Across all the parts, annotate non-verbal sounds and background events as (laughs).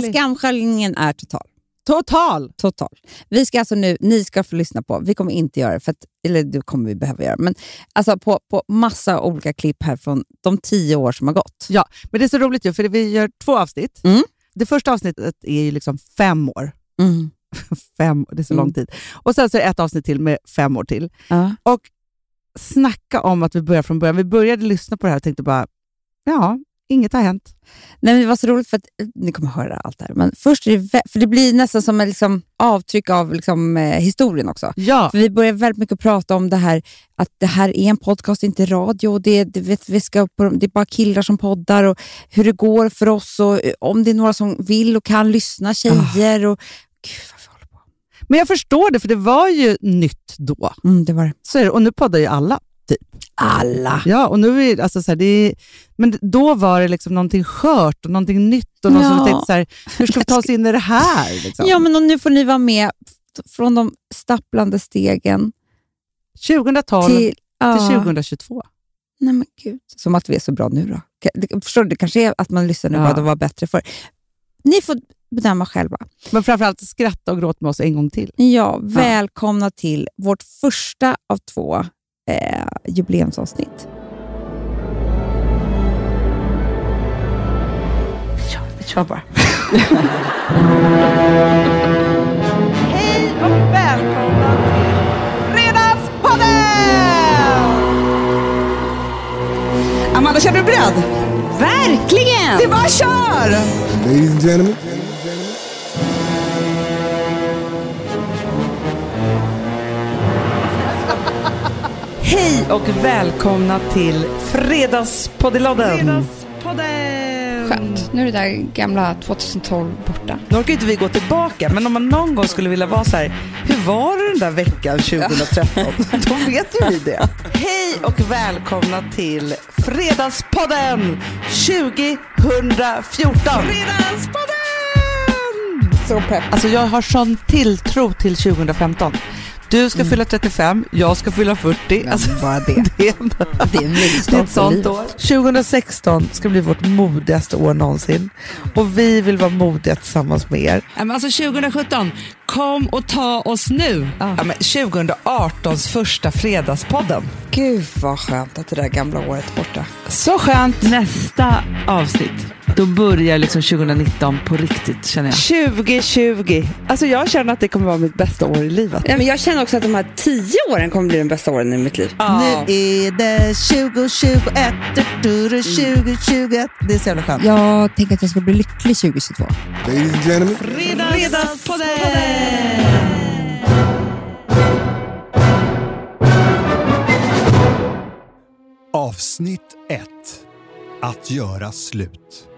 Vi leva. (laughs) skamsköljningen är total. Total. total. Vi ska alltså nu, ni ska få lyssna på, vi kommer inte göra det, för att, eller det kommer vi behöva göra, men alltså på, på massa olika klipp här från de tio år som har gått. Ja, men det är så roligt ju, för vi gör två avsnitt. Mm. Det första avsnittet är ju liksom fem år. Mm. (laughs) fem, det är så Mm. lång tid. Och sen så är det ett avsnitt till med fem år till. Ja. Och snacka om att vi börjar från början. Vi började lyssna på det här och tänkte bara, ja, inget har hänt. Nej, men det var så roligt för att eh, ni kommer höra allt det här. Men först är det, för det blir nästan som ett liksom, avtryck av liksom, eh, historien också. Ja, För vi börjar väldigt mycket prata om det här att det här är en podcast, inte radio. Och det, det, vet, vi ska på, det är bara killar som poddar och hur det går för oss och eh, om det är några som vill och kan lyssna, tjejer. Och, gud vad vi håller på. men jag förstår det, för det var ju nytt då. Mm, det var det. Så är det. Och nu poddar ju alla. Alla. Ja, och nu är alltså så här, det är, men då var det liksom någonting skört och någonting nytt och någon Ja. som tänkte så här, hur ska vi ta oss in i det här? Liksom? Ja, men nu får ni vara med från de stapplande stegen 2012 till, till... ja. 2022. Nej men gud, som att vi är så bra nu då. Förstår du, det kanske är att man lyssnar nu Ja. bara, det var bättre för. Ni får bedöma själva. Men framförallt skratta och gråta med oss en gång till. Ja, välkomna till vårt första av två eh, jubileumsavsnitt. Vi kör bara. (laughs) Hej och välkomna till Fredagspodden! Amanda, känner du beredd? Verkligen! Vi bara kör! Ladies and gentlemen, Hej och välkomna till Fredagspoddelodden. Skönt. Nu är det där gamla 2012 borta. Nu orkar inte vi gå tillbaka, men om man någon gång skulle vilja vara så här, hur var det den där veckan 2013? Då vet ju vi det. Hej och välkomna till Fredagspodden 2014. Fredagspodden! Så pepp. Alltså jag har sån tilltro till 2015. Du ska fylla 35, jag ska fylla 40. Alltså, Bara det. (laughs) det är Det är en Det är ett sånt år. 2016 ska bli vårt modigaste år någonsin. Och vi vill vara modiga tillsammans med er. Men alltså 2017, kom och ta oss nu. Ja, men 2018s första Fredagspodden. Gud vad skönt att det där gamla året är borta. Så skönt. Nästa avsnitt, då börjar liksom 2019 på riktigt känner jag. 2020. Alltså jag känner att det kommer vara mitt bästa år i livet. Ja, men jag känner också att de här tio åren kommer bli de bästa åren i mitt liv. Nu är det 2021, du, du, du, 2021. Det är så jävla skönt. Jag tänker att jag ska bli lycklig 2022. ladies and gentlemen, Avsnitt 1. Att göra slut.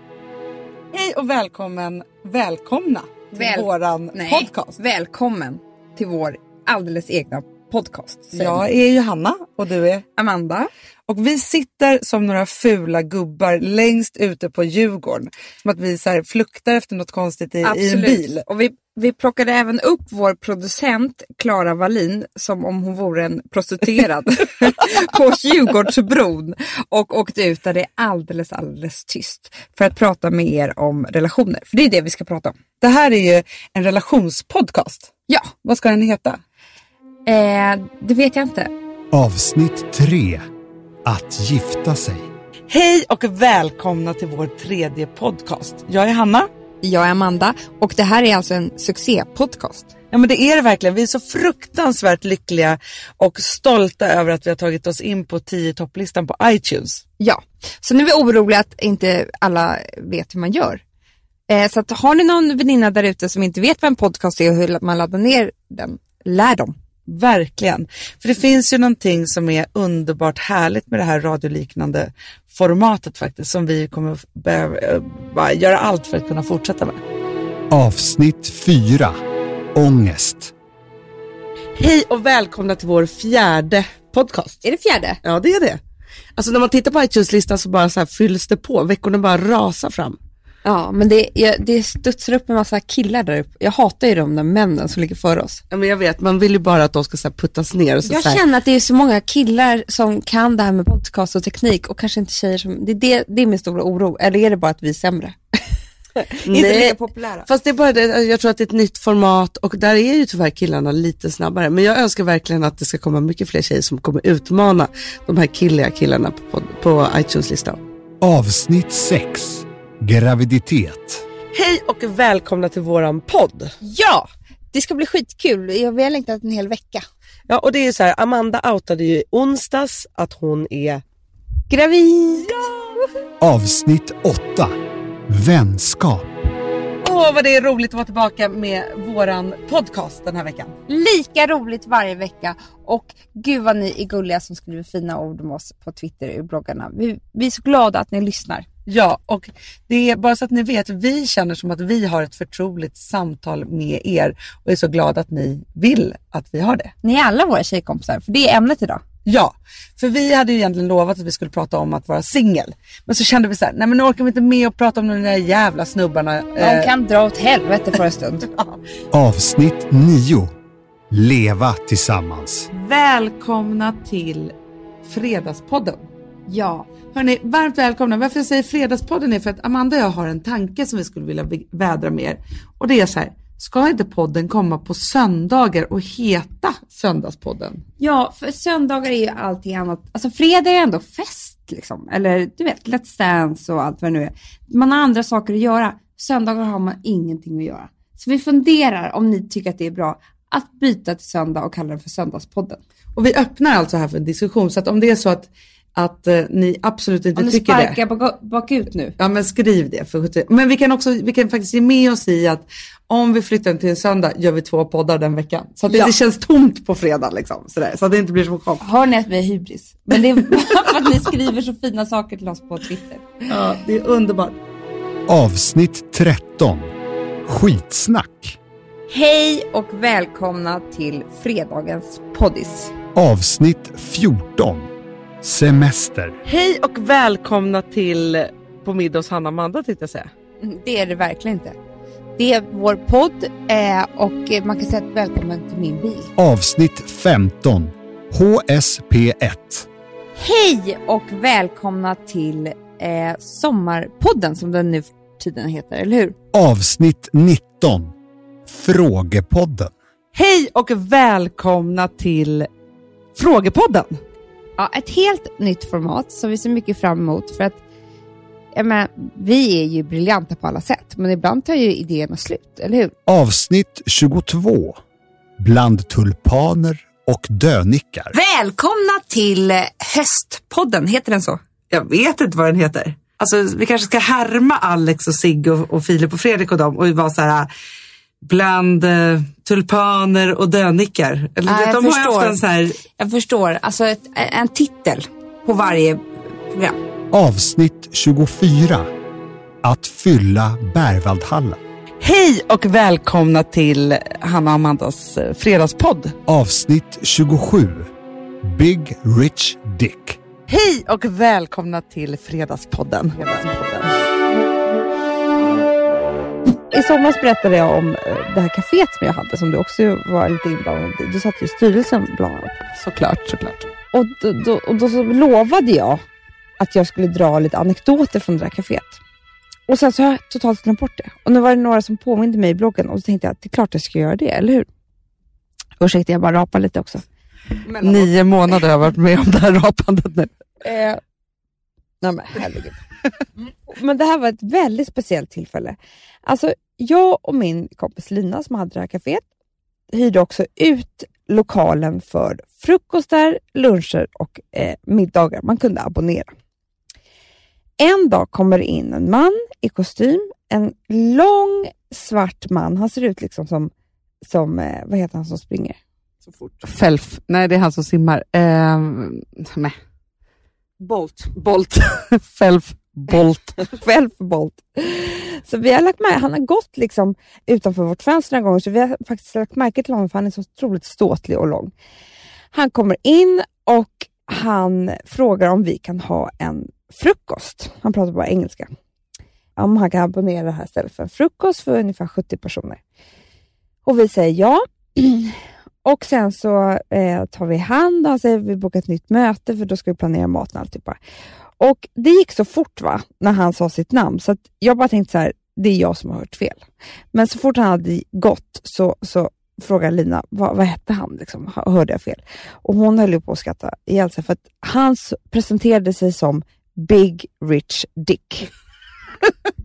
Hej och välkommen, välkomna till Väl- våran Nej, podcast. välkommen till vår alldeles egna podcast. Jag är Johanna och du är? Amanda. Och vi sitter som några fula gubbar längst ute på Djurgården. Som att vi så här fluktar efter något konstigt i, i en bil. Och vi, vi plockade även upp vår producent Klara Wallin som om hon vore en prostituerad (laughs) på Djurgårdsbron och åkte ut där det är alldeles, alldeles tyst för att prata med er om relationer. För det är det vi ska prata om. Det här är ju en relationspodcast. Ja, Vad ska den heta? eh, det vet jag inte. Avsnitt 3. Att gifta sig. Hej och välkomna till vår tredje podcast. Jag är Hanna. Jag är Amanda och det här är alltså en succépodcast. Ja men det är det verkligen. Vi är så fruktansvärt lyckliga och stolta över att vi har tagit oss in på 10 topplistan på iTunes. Ja, så nu är vi oroliga att inte alla vet hur man gör. Eh, så att har ni någon väninna där ute som inte vet vad en podcast är och hur man laddar ner den, lär dem. Verkligen. För det finns ju någonting som är underbart härligt med det här radioliknande formatet faktiskt som vi kommer behöva eh, göra allt för att kunna fortsätta med. Avsnitt 4. Ångest. Hej och välkomna till vår fjärde podcast. Är det fjärde? Ja, det är det. Alltså när man tittar på iTunes-listan så bara så här fylls det på. Veckorna bara rasar fram. Ja, men det, jag, det studsar upp en massa killar där uppe. Jag hatar ju de där männen som ligger före oss. Ja, men jag vet, man vill ju bara att de ska så här, puttas ner. Och så, Jag så här, känner att det är så många killar som kan det här med podcast och teknik och kanske inte tjejer som, det är, det, det är min stora oro. Eller är det bara att vi är sämre? (laughs) inte Nej. lika populära. Fast det är bara det, jag tror att det är ett nytt format och där är ju tyvärr killarna lite snabbare. Men jag önskar verkligen att det ska komma mycket fler tjejer som kommer utmana de här killiga killarna på, på iTunes-listan. Avsnitt 6. Graviditet. Hej och välkomna till våran podd. Ja, det ska bli skitkul. Jag vi har längtat en hel vecka. Ja och det är ju så här, Amanda outade ju i onsdags att hon är Gravid! Avsnitt 8. Vänskap. Åh vad det är roligt att vara tillbaka med våran podcast den här veckan. Lika roligt varje vecka och gud vad ni är gulliga som skriver fina ord om oss på Twitter och bloggarna. Vi, vi är så glada att ni lyssnar. Ja, och det är bara så att ni vet, vi känner som att vi har ett förtroligt samtal med er och är så glada att ni vill att vi har det. Ni är alla våra tjejkompisar, för det är ämnet idag. Ja, för vi hade ju egentligen lovat att vi skulle prata om att vara singel. Men så kände vi så här, nej men nu orkar vi inte med att prata om de där jävla snubbarna. De kan dra åt helvete för en stund. (laughs) Avsnitt 9. Leva tillsammans. Välkomna till Fredagspodden. Ja, Hörni, varmt välkomna. Varför jag säger Fredagspodden är för att Amanda och jag har en tanke som vi skulle vilja vädra med er. Och det är så här, ska inte podden komma på söndagar och heta Söndagspodden? ja för söndagar är ju allting annat. Alltså fredag är ändå fest liksom. Eller du vet, Let's Dance och allt vad det nu är. Man har andra saker att göra. Söndagar har man ingenting att göra. Så vi funderar om ni tycker att det är bra att byta till söndag och kalla den för Söndagspodden. Och vi öppnar alltså här för en diskussion. Så att om det är så att, att eh, ni absolut inte Om ni tycker det. sparkar bak, bakut nu. Ja men skriv det. För, 70 men vi kan också, vi kan faktiskt ge med oss i att om vi flyttar till en söndag gör vi två poddar den veckan. Så att det Ja. inte känns tomt på fredag liksom. Sådär, så att det inte blir som chock. Hör ni att vi är hybris? Men det är (laughs) för att ni skriver så fina saker till oss på Twitter. Ja, det är underbart. Avsnitt 13. Skitsnack. Hej och välkomna till fredagens poddis. Avsnitt 14. Semester. Hej och välkomna till På middag hos Hanna Amanda tänkte jag säga. Mm, Det är det verkligen inte. Det är vår podd eh, och man kan säga att välkommen till min bil. Avsnitt 15. HSP1. Hej och välkomna till eh, Sommarpodden som den nu för tiden heter, eller hur? Avsnitt 19. Frågepodden. Hej och välkomna till Frågepodden. Ja, ett helt nytt format som vi ser mycket fram emot för att jag menar, vi är ju briljanta på alla sätt, men ibland tar ju idéerna slut, eller hur? Avsnitt 22. Bland tulpaner och dönickar. Välkomna till Höstpodden, heter den så? Jag vet inte vad den heter. Alltså vi kanske ska härma Alex och Sigge och, och Filip och Fredrik och dem och vara så här bland eh, tulpaner och dönickar. Eller, Ja, jag de har ju förstår. ofta här, Jag förstår, alltså ett, en titel på varje program. Avsnitt 24. Att fylla Berwaldhallen. Hej och välkomna till Hanna och Amandas eh, fredagspodd. Avsnitt 27. Big Rich Dick. Hej och välkomna till Fredagspodden. Fredagspodden. I somras berättade jag om eh, det här kaféet som jag hade som du också var lite inblandad i. Du satt ju i styrelsen bland annat. Såklart, såklart. Och då, då, och då så lovade jag att jag skulle dra lite anekdoter från det där kaféet. Och sen så har jag totalt glömt bort det. Och nu var det några som påminde mig i bloggen och så tänkte jag att det är klart jag ska göra det, eller hur? Ursäkta, jag bara rapar lite också. Nio månader har jag varit med om det här rapandet nu. Eh, nej men herregud. Men det här var ett väldigt speciellt tillfälle. Alltså, jag och min kompis Lina som hade det här kaféet hyrde också ut lokalen för frukostar, luncher och eh, middagar. Man kunde abonnera. En dag kommer det in en man i kostym, en lång svart man. Han ser ut liksom som, som eh, vad heter han som springer? Så fort. Felf. Nej, det är han som simmar. Eh, nej. Bolt. Bolt. (laughs) Felf. Bolt. (laughs) själv Bolt. Så vi har lagt märke, han har gått liksom utanför vårt fönster några gånger, så vi har faktiskt lagt märke till honom för han är så otroligt ståtlig och lång. Han kommer in och han frågar om vi kan ha en frukost. Han pratar bara engelska. Om han kan abonnera det här stället för en frukost för ungefär 70 personer. Och vi säger ja. (clears throat) Och sen så eh, tar vi hand och han säger vi bokar ett nytt möte för då ska vi planera maten och alltihopa. Och det gick så fort va, när han sa sitt namn, så jag bara tänkte så här, det är jag som har hört fel. Men så fort han hade gått så, så frågade Lina, vad, vad hette han? Liksom, hörde jag fel? Och hon höll på att skratta ihjäl sig, för att han presenterade sig som Big Rich Dick.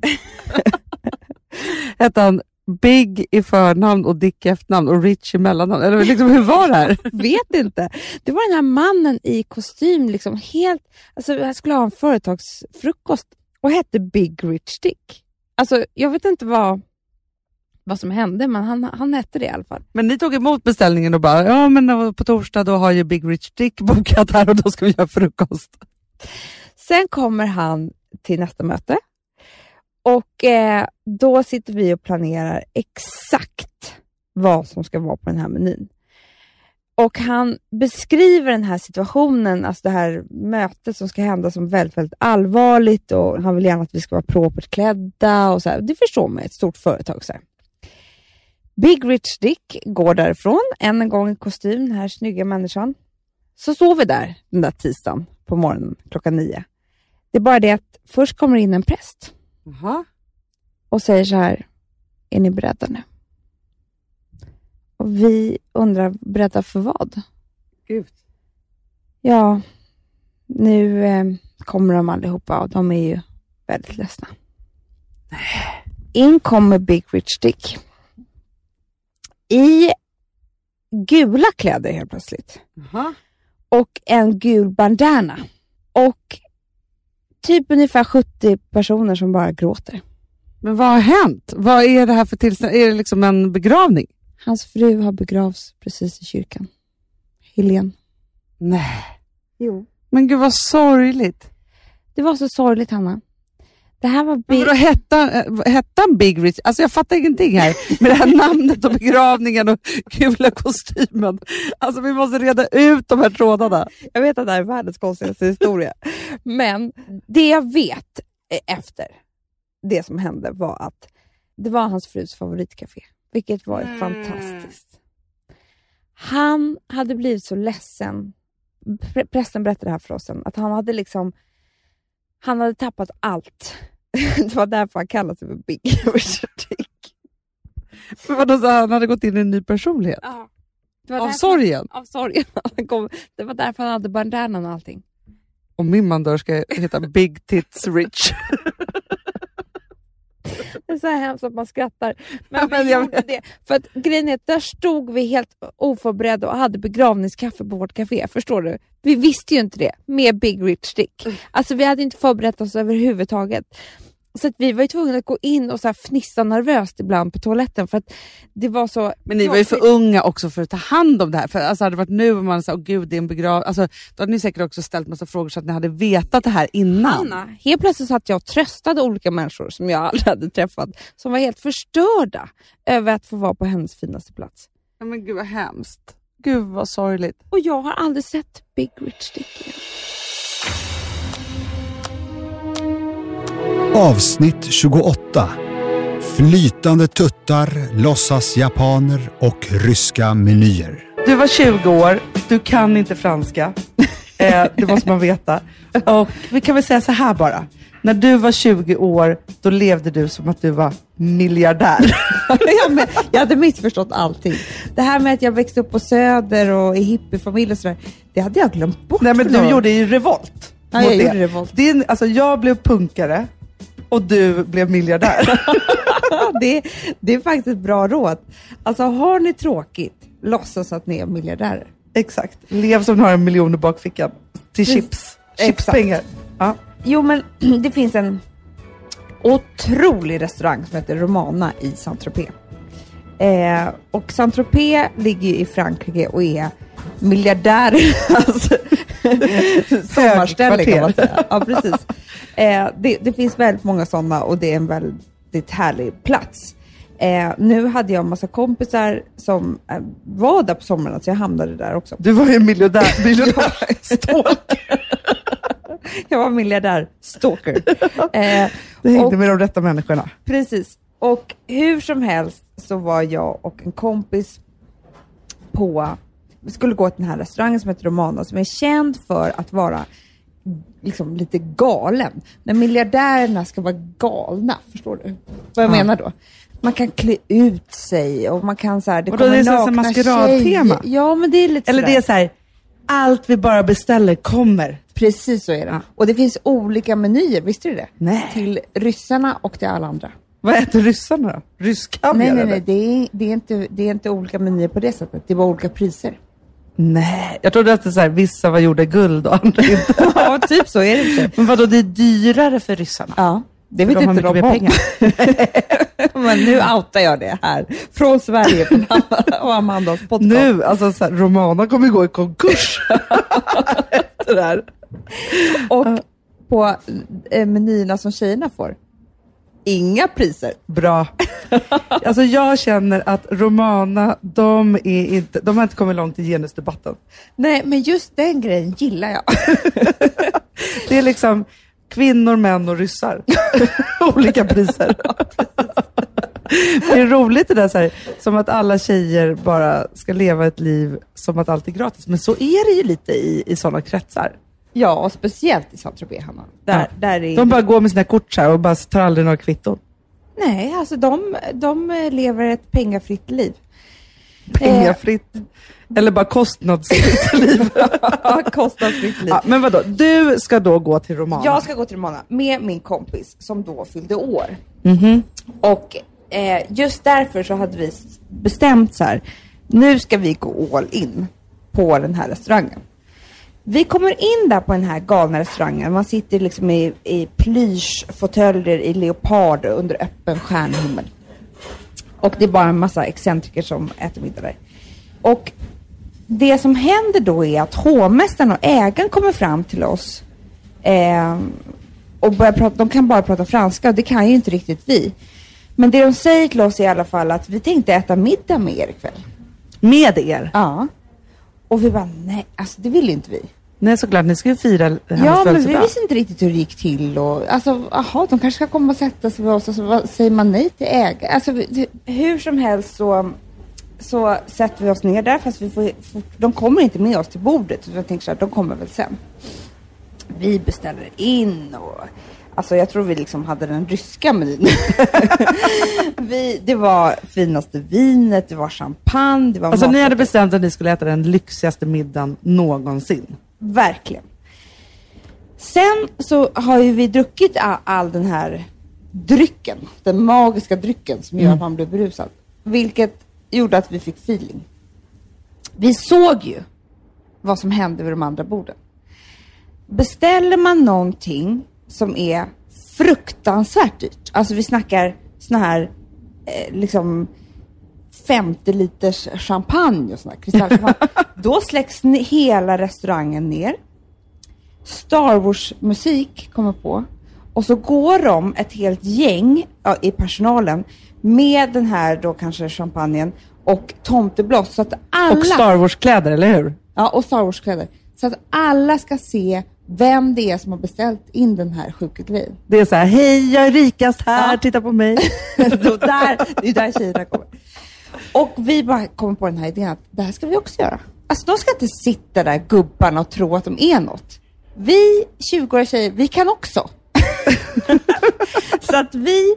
(laughs) (laughs) Hette han Big i förnamn och Dick i efternamn och Rich i mellannamn? Eller liksom, hur var det här? (laughs) Vet inte. Det var den här mannen i kostym, liksom helt... Alltså, jag skulle ha en företagsfrukost och hette Big Rich Dick. Alltså, jag vet inte vad, vad som hände, men han, han hette det i alla fall. Men ni tog emot beställningen och bara, ja men på torsdag då har ju Big Rich Dick bokat här och då ska vi göra frukost. Sen kommer han till nästa möte och eh, då sitter vi och planerar exakt vad som ska vara på den här menyn. Och han beskriver den här situationen, alltså det här mötet som ska hända som väldigt, väldigt allvarligt och han vill gärna att vi ska vara propert klädda och så här. Det förstår man, ett stort företag. Så här. Big Rich Dick går därifrån, än en gång i kostym, den här snygga människan. Så står vi där den där tisdagen på morgonen klockan nio. Det är bara det att först kommer in en präst Jaha. och säger så här, är ni beredda nu? Och vi undrar, beredda för vad? Gud. Ja, nu eh, kommer de allihopa och de är ju väldigt ledsna. In kommer Big Rich Dick. I gula kläder helt plötsligt. Jaha. Och en gul bandana. Och typ ungefär 70 personer som bara gråter. Men vad har hänt? Vad är det här för tillstånd? Är det liksom en begravning? Hans fru har begravts precis i kyrkan. Helene. Nej. Jo. Men gud vad sorgligt. Det var så sorgligt, Hanna. Det här var Big... vadå, hette hette han Big Rich? Alltså jag fattar ingenting här (laughs) med det här namnet och begravningen och gula kostymen. Alltså vi måste reda ut de här trådarna. Jag vet att det här är världens konstigaste historia, men det jag vet eh, efter det som hände var att det var hans frus favoritcafé, vilket var Mm. fantastiskt. Han hade blivit så ledsen. Pr- Prästen berättade det här för oss sen, att han hade liksom han hade tappat allt. (laughs) Det var därför han kallade sig för Big Richard Dick. Men vadå, så han hade gått in i en ny personlighet? Var Av därför- sorgen? Av sorgen. (laughs) Kom, det var därför han hade bandanan och allting. Om min man dör ska heta Big Tits Rich. (laughs) Det är så hemskt att man skrattar. Men Ja, vi jag gjorde det. För att grejen är att där stod vi helt oförberedda och hade begravningskaffe på vårt café. Förstår du? Vi visste ju inte det med Big Rich Dick. Alltså vi hade inte förberett oss överhuvudtaget. Så att vi var ju tvungna att gå in och så här fnissa nervöst ibland på toaletten för att det var så... Men ni var ju för unga också för att ta hand om det här. För alltså, hade det varit nu och man sa, åh gud det är en begravning. Alltså, då hade ni säkert också ställt massa frågor så att ni hade vetat det här innan. Hanna, helt plötsligt satt jag och tröstade olika människor som jag aldrig hade träffat som var helt förstörda över att få vara på hennes finaste plats. Ja, men gud vad hemskt. Gud vad sorgligt. Och jag har aldrig sett Big Rich Dick igen. Avsnitt 28. Flytande tuttar, låtsas japaner och ryska menyer. Du var 20 år, du kan inte franska. (laughs) Eh, det måste man veta. Och vi kan väl säga så här bara. När du var 20 år, då levde du som att du var miljardär. (laughs) jag, hade missförstått allting. Det här med att jag växte upp på Söder och i hippiefamilj och sådär, det hade jag glömt bort. Nej men du gjorde ju revolt. Ja, jag det. gjorde revolt. Din, alltså, jag blev punkare och du blev miljardär. (laughs) det, det är faktiskt ett bra råd. Alltså har ni tråkigt, låtsas att ni är miljardärer. Exakt. Lev som du har en miljon i bakfickan. Till chips. Chipspengar. Ja. Jo, men (clears throat) det finns en otrolig restaurang som heter Romana i Saint-Tropez. Eh, och Saint-Tropez ligger i Frankrike och är miljardär, (laughs) alltså, (laughs) sommarställe kan man säga. Ja, precis. Eh, det, det finns väldigt många sådana och det är en väldigt härlig plats. Eh, nu hade jag en massa kompisar som eh, var där på sommaren, så jag hamnade där också. Du var ju en miljardär, (laughs) miljardär (laughs) jag var miljardär stalker. (laughs) Eh, Du hängde och- med de rätta människorna. Precis. Och hur som helst så var jag och en kompis på, vi skulle gå till den här restaurangen som heter Romana som är känd för att vara liksom lite galen. När miljardärerna ska vara galna, förstår du vad jag Ja. menar då? Man kan klä ut sig och man kan så här, det Och då kommer är det här nakna maskeradtema? Ja, men det är lite Eller sådär. det är så här, allt vi bara beställer kommer. Precis så är det. Och det finns olika menyer, visste du det? Nej. Till ryssarna och till alla andra. Vad äter ryssarna då? Rysk kaviar Nej, nej, nej. Det är, det, är inte, det är inte olika menyer på det sättet. Det är bara olika priser. Nej, jag trodde att det så här, vissa var gjorda i guld och andra inte. (laughs) ja, typ så är det inte. Men vadå, det är dyrare för ryssarna? Ja, det vet de inte de om. pengar. (laughs) Men nu outar jag det här. Från Sverige från (laughs) och Amandas podcast. Nu, alltså så här, Romana kommer gå i konkurs efter det här. Och på eh, menyerna som tjejerna får, inga priser. Bra. (laughs) Alltså jag känner att Romana, de, är inte, de har inte kommit långt i genusdebatten. Nej, men just den grejen gillar jag. (laughs) Det är liksom kvinnor, män och ryssar. (laughs) Olika priser. Det är roligt det där, så här, som att alla tjejer bara ska leva ett liv som att allt är gratis. Men så är det ju lite i, i sådana kretsar. Ja, och speciellt i Saint-Tropez, Hanna. Där, Ja. där är... De bara går med sina kort så här och bara tar aldrig några kvitton. Nej, alltså de, de eh, lever ett pengafritt liv. Pengafritt. Eller bara kostnadsfritt (laughs) liv. Ja, kostnadsfritt liv. Ja, men vadå, du ska då gå till Romana? Jag ska gå till Romana med min kompis som då fyllde år. Mhm. Och eh, just därför så hade vi bestämt så här, nu ska vi gå all in på den här restaurangen. Vi kommer in där på den här galna restaurangen. Man sitter liksom i, i plyschfåtöljer i leopard under öppen stjärnhimmel. Och det är bara en massa excentriker som äter middag där. Och det som händer då är att hovmästaren och ägaren kommer fram till oss eh, och börjar prata, de kan bara prata franska och det kan ju inte riktigt vi. Men det de säger till oss är i alla fall att vi tänkte äta middag med er ikväll. Med er? Ja. Och vi bara, nej, alltså det vill inte vi. Nej såklart, ni ska ju fira hennes Ja, men vi visste inte riktigt hur det gick till och alltså, aha, de kanske ska komma och sätta sig med oss och så vad- säger man nej till ägare. Alltså vi- hur som helst så, så sätter vi oss ner där fast vi får, får, de kommer inte med oss till bordet. Så jag tänker så här, de kommer väl sen. Vi beställer in och Alltså jag tror vi liksom hade den ryska menyn. (laughs) vi, det var finaste vinet, det var champagne, det var Alltså ni hade bestämt att ni skulle äta den lyxigaste middagen någonsin. Verkligen. Sen så har ju vi druckit all, all den här drycken, den magiska drycken som gör Mm. att man blir berusad. Vilket gjorde att vi fick feeling. Vi såg ju vad som hände vid de andra borden. Beställer man någonting som är fruktansvärt dyrt, alltså vi snackar såna här eh, liksom 50 liters champagne och sådär, kristallchampagne. (laughs) Då släcks hela restaurangen ner. Star Wars-musik kommer på. Och så går de, ett helt gäng ja, i personalen, med den här då kanske champagnen och tomtebloss. Så att alla... Och Star Wars-kläder, eller hur? Ja, och Star Wars-kläder. Så att alla ska se vem det är som har beställt in den här sjuka grejen. Det är så här, hej jag är rikast här, Ja. titta på mig. (laughs) Då där, det är där tjejerna kommer. Och vi bara kommer på den här idén att det här ska vi också göra. Alltså de ska inte sitta där gubbarna och tro att de är något. Vi 20-åriga tjejer, vi kan också. (laughs) så att vi,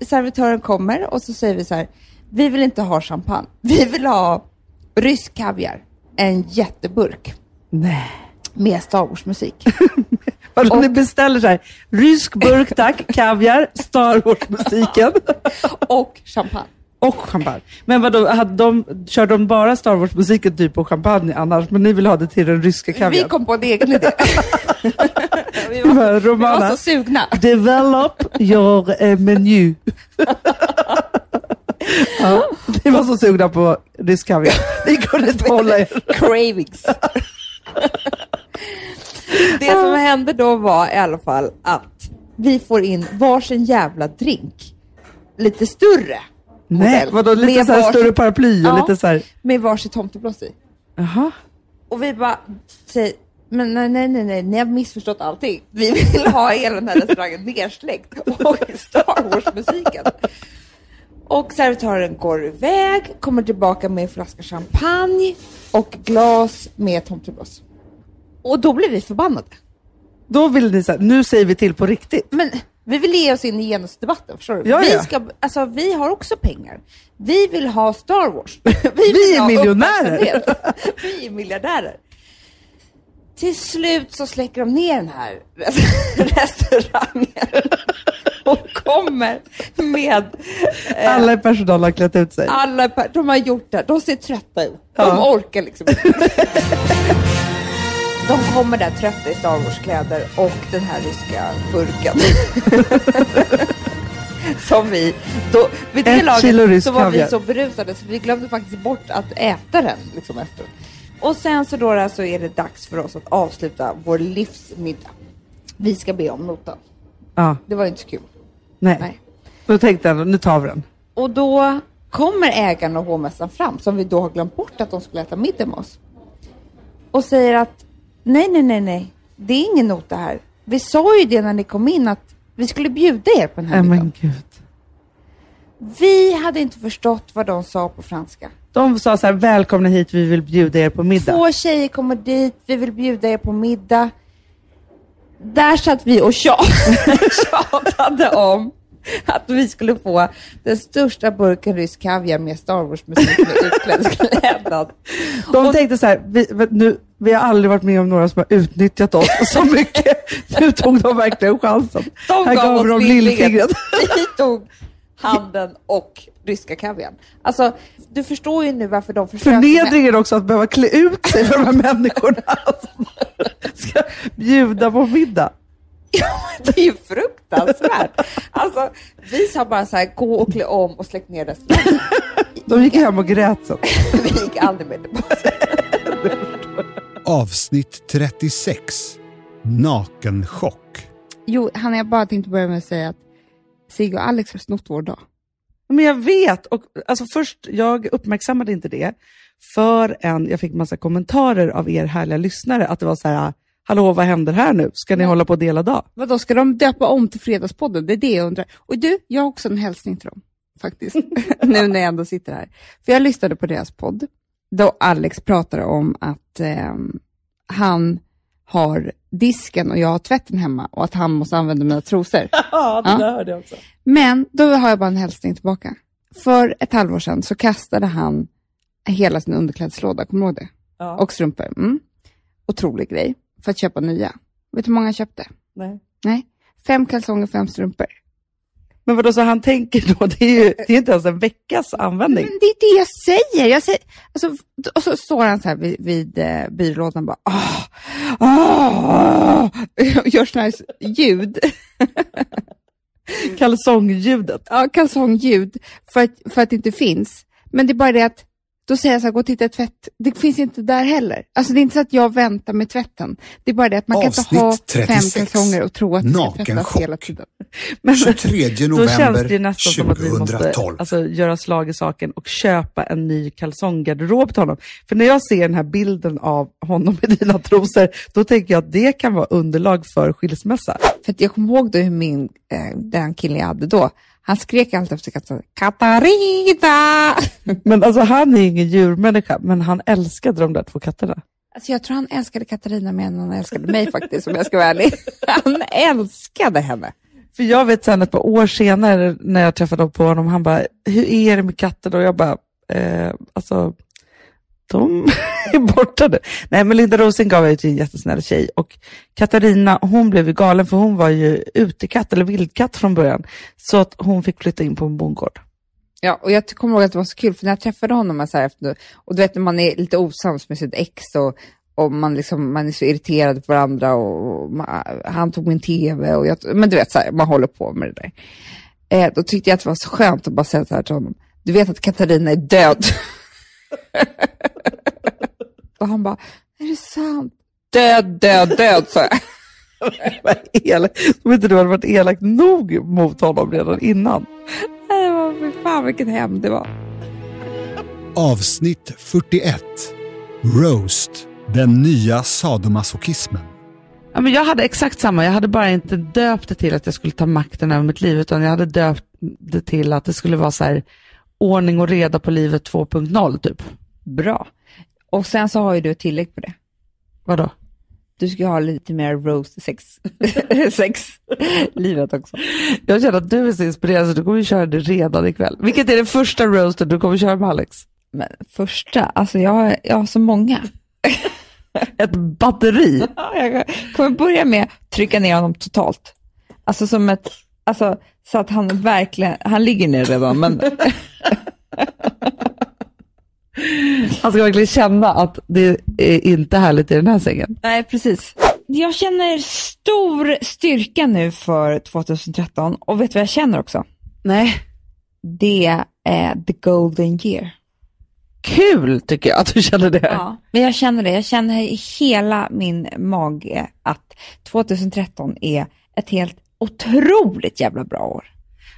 servitören kommer och så säger vi så här, vi vill inte ha champagne. Vi vill ha rysk kaviar, en jätteburk Nej. Med Star Wars-musik. (laughs) Vadå, ni beställer så här, rysk burk tack, kaviar, Star Wars-musiken (laughs) Och champagne. och champagne. Men vadå, hade de, körde de bara Star Wars-musiken typ och champagne annars, men ni vill ha det till den ryska Vi kaviaren? kom på en egen idé. (laughs) vi, var, Men vi var Romana, så sugna. develop your eh, menu. ja, ni var så sugna på rysk kaviar. Ni kunde inte hålla er. Cravings. Det som hände då var i alla fall att vi får in varsin jävla drink. Lite större. Nej, vadå, lite Med så här varsin- större paraply och Ja. lite så här, Med varsitt tomteblås i. jaha. Och vi bara säger, men nej, nej, nej, nej, ni har missförstått allting. Vi vill ha hela den här restaurangen nersläckt och Star Wars-musiken. Och servitören går iväg, kommer tillbaka med en flaska champagne och glas med tomteblås. Och då blir vi förbannade. Då vill ni säga, nu säger vi till på riktigt. Men vi vill ge oss in i genusdebatten, förstår du? Ja, vi, ja. ska, alltså, vi har också pengar. Vi vill ha Star Wars. Vi, (laughs) Vi är miljonärer. (laughs) Vi är miljardärer. Till slut så släcker de ner den här (laughs) restaurangen och kommer med eh, Alla i personalen har klätt ut sig. alla, de har gjort det. De ser trötta ut. De Ja. orkar liksom inte. De kommer där trötta i Star Wars-kläder och den här ryska burken. (laughs) Som vi, då, vid det Ett kilo laget rysk så var vi kaviar. så berusade så vi glömde faktiskt bort att äta den liksom efteråt. Och sen så då så är det dags för oss att avsluta vår livsmiddag. Vi ska be om notan. Ja, Det var ju inte så kul. nej. Nej. Då tänkte jag, nu tar vi den. Och då kommer ägaren och hovmästaren fram, som vi då har glömt bort att de skulle äta middag med oss. Och säger att nej, nej, nej, nej, det är ingen nota här. Vi sa ju det när ni kom in att vi skulle bjuda er på den här middagen. Vi hade inte förstått vad de sa på franska. De sa så här, välkomna hit, vi vill bjuda er på middag. Två tjejer kommer dit, vi vill bjuda er på middag. Där satt vi och tjat- (laughs) tjatade om att vi skulle få den största burken rysk kaviar med Star Wars-musik med utländsk (laughs) klädnad. De tänkte så här, vi, nu, vi har aldrig varit med om några som har utnyttjat oss så mycket. (laughs) Nu tog de verkligen chansen. De här gav gav de lillfingret. (laughs) (laughs) Vi tog handen och ryska kaviarn. Alltså, du förstår ju nu varför de försöker... med- Förnedringen också att behöva klä ut sig för de här människorna som ska bjuda på middag. Det är ju fruktansvärt. Alltså, vi sa bara så här, gå och klä om och släck ner restaurangen. De gick hem och grät sen. Vi gick aldrig mer tillbaka. Avsnitt 36. Nakenchock. Jo, Hanna, jag bara tänkte börja med att säga att Sigge och Alex har snott vår dag. Men jag vet, och alltså först, jag uppmärksammade inte det förrän jag fick massa kommentarer av er härliga lyssnare, att det var så här, hallå vad händer här nu? Ska ni hålla på och dela dag? Vadå, ska de döpa om till Fredagspodden? Det är det jag undrar. Och du, jag har också en hälsning till dem, faktiskt. (laughs) nu när jag ändå sitter här. För jag lyssnade på deras podd, då Alex pratade om att ehm, han har disken och jag har tvätten hemma och att han måste använda mina trosor. (laughs) Ja, det Ja. där hörde jag också. Men då har jag bara en hälsning tillbaka. För ett halvår sedan så kastade han hela sin underklädeslåda, kommer du ihåg det? Ja. Och strumpor. Mm. Otrolig grej, för att köpa nya. Vet du hur många han köpte? Nej. Nej. Fem kalsonger, fem strumpor. Men vadå, så han tänker då, det är ju det är inte ens en veckas användning. Men det är det jag säger. Jag säger alltså, och så står han så här vid, vid eh, byrålådan och bara ah, ah, och (laughs) gör sådana här ljud. Kalsongljudet. Ja, kalsongljud för att, för att det inte finns. Men det är bara det att då säger jag så här, gå och titta i tvätt. Det finns inte där heller. Alltså det är inte så att jag väntar med tvätten. Det är bara det att man kan inte ha Avsnitt fem 36. kalsonger och tro att det ska tvättas hela tiden. Men 23 då november känns det ju nästan som att vi måste 2012. alltså, göra slag i saken och köpa en ny kalsonggarderob till honom. För när jag ser den här bilden av honom med dina trosor, då tänker jag att det kan vara underlag för skilsmässa. För att jag kommer ihåg då hur min, eh, den killen jag hade då, han skrek alltid efter katten, Katarina! (laughs) Men alltså han är ingen djurmänniska, men han älskade de där två katterna. Alltså jag tror han älskade Katarina mer än han älskade mig faktiskt, om jag ska vara ärlig. (laughs) Han älskade henne. För jag vet sen ett par år senare när jag träffade på honom, han bara, hur är det med katterna? Och jag bara, eh, alltså, de (laughs) är borta nu. Nej, men Linda Rosing var ju till en jättesnäll tjej och Katarina, hon blev ju galen för hon var ju utekatt eller vildkatt från början. Så att hon fick flytta in på en bondgård. Ja, och jag kommer ihåg att det var så kul, för när jag träffade honom, så här, efter, och du vet när man är lite osams med sitt ex och, och man, liksom, man är så irriterad på varandra och, och man, han tog min tv och jag, men du vet, så här, man håller på med det där. Eh, då tyckte jag att det var så skönt att bara säga så här till honom, du vet att Katarina är död. (laughs) (laughs) och han bara, är det sant? Död, död, död, sa jag. (laughs) Som inte du hade varit elak nog mot honom redan innan. Nej, det var, fy fan vilket hem det var. Avsnitt 41. Roast. Den nya sadomasochismen. Ja, men jag hade exakt samma, jag hade bara inte döpt det till att jag skulle ta makten över mitt liv, utan jag hade döpt det till att det skulle vara så här ordning och reda på livet 2.0 typ. Bra. Och sen så har ju du ett tillägg på det. Vadå? Du ska ju ha lite mer roast sex, (laughs) sex livet också. Jag känner att du är så inspirerad så du kommer köra det redan ikväll. Vilket är det första roasten du kommer köra med Alex? Men första, alltså jag, har- jag har så många. (laughs) Ett batteri. Ja, Jag kommer börja med att trycka ner honom totalt. Alltså som ett, alltså så att han verkligen, han ligger ner redan men Han ska verkligen känna att det är inte härligt i den här sängen. Nej, precis. Jag känner stor styrka nu för 2013 och vet du vad jag känner också? Nej. Det är the golden year. Kul tycker jag att du känner det. Ja, men jag känner det. Jag känner i hela min mage att 2013 är ett helt otroligt jävla bra år.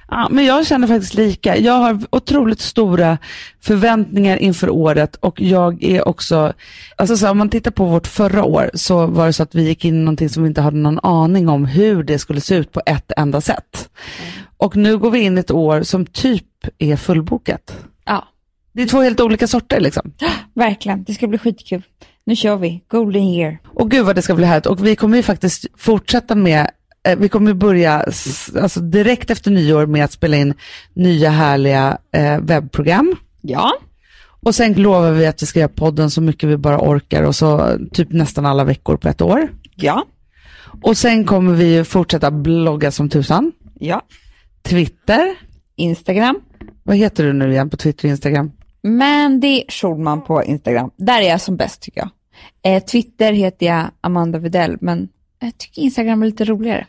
Ja, men jag känner faktiskt lika. Jag har otroligt stora förväntningar inför året och jag är också, alltså så här, om man tittar på vårt förra år så var det så att vi gick in i någonting som vi inte hade någon aning om hur det skulle se ut på ett enda sätt. Och nu går vi in i ett år som typ är fullbokat. Ja, Det är två helt olika sorter liksom. (gasps) verkligen. Det ska bli skitkul. Nu kör vi. Golden year. Och gud vad det ska bli härligt. Och vi kommer ju faktiskt fortsätta med, vi kommer börja alltså direkt efter nyår med att spela in nya härliga eh, webbprogram. Ja. Och sen lovar vi att vi ska göra podden så mycket vi bara orkar och så typ nästan alla veckor på ett år. Ja. Och sen kommer vi fortsätta blogga som tusan. Ja. Twitter. Instagram. Vad heter du nu igen på Twitter och Instagram? Mandy Schulman på Instagram. Där är jag som bäst tycker jag. Eh, Twitter heter jag Amanda Videll, men jag tycker Instagram är lite roligare.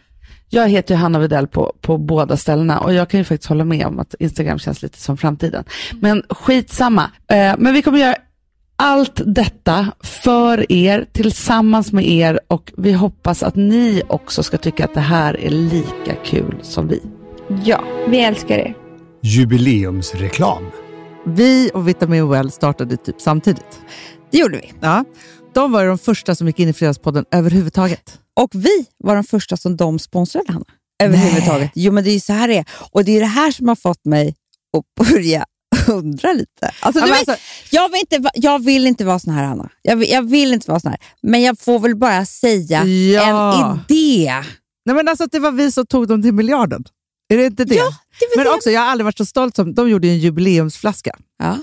Jag heter Hanna Widell på, på båda ställena och jag kan ju faktiskt hålla med om att Instagram känns lite som framtiden. Men skitsamma. Eh, men vi kommer göra allt detta för er, tillsammans med er och vi hoppas att ni också ska tycka att det här är lika kul som vi. Ja, vi älskar er. Jubileumsreklam. Vi och Vitamin Well startade typ samtidigt. Det gjorde vi. Ja. De var ju de första som gick in i Fredagspodden överhuvudtaget. Och vi var de första som de sponsrade, Hanna. Överhuvudtaget. Jo, men det är ju så här det är. Och det är det här som har fått mig att börja (laughs) undra lite. Alltså, Ja, men alltså- jag, vill inte, jag vill inte vara sån här, Hanna. Jag vill, jag vill inte vara sån här. Men jag får väl bara säga Ja. en idé. Nej, men alltså att det var vi som tog dem till miljarden. Är det inte det? Ja, det men det. också, jag har aldrig varit så stolt som, de gjorde en jubileumsflaska. Ja.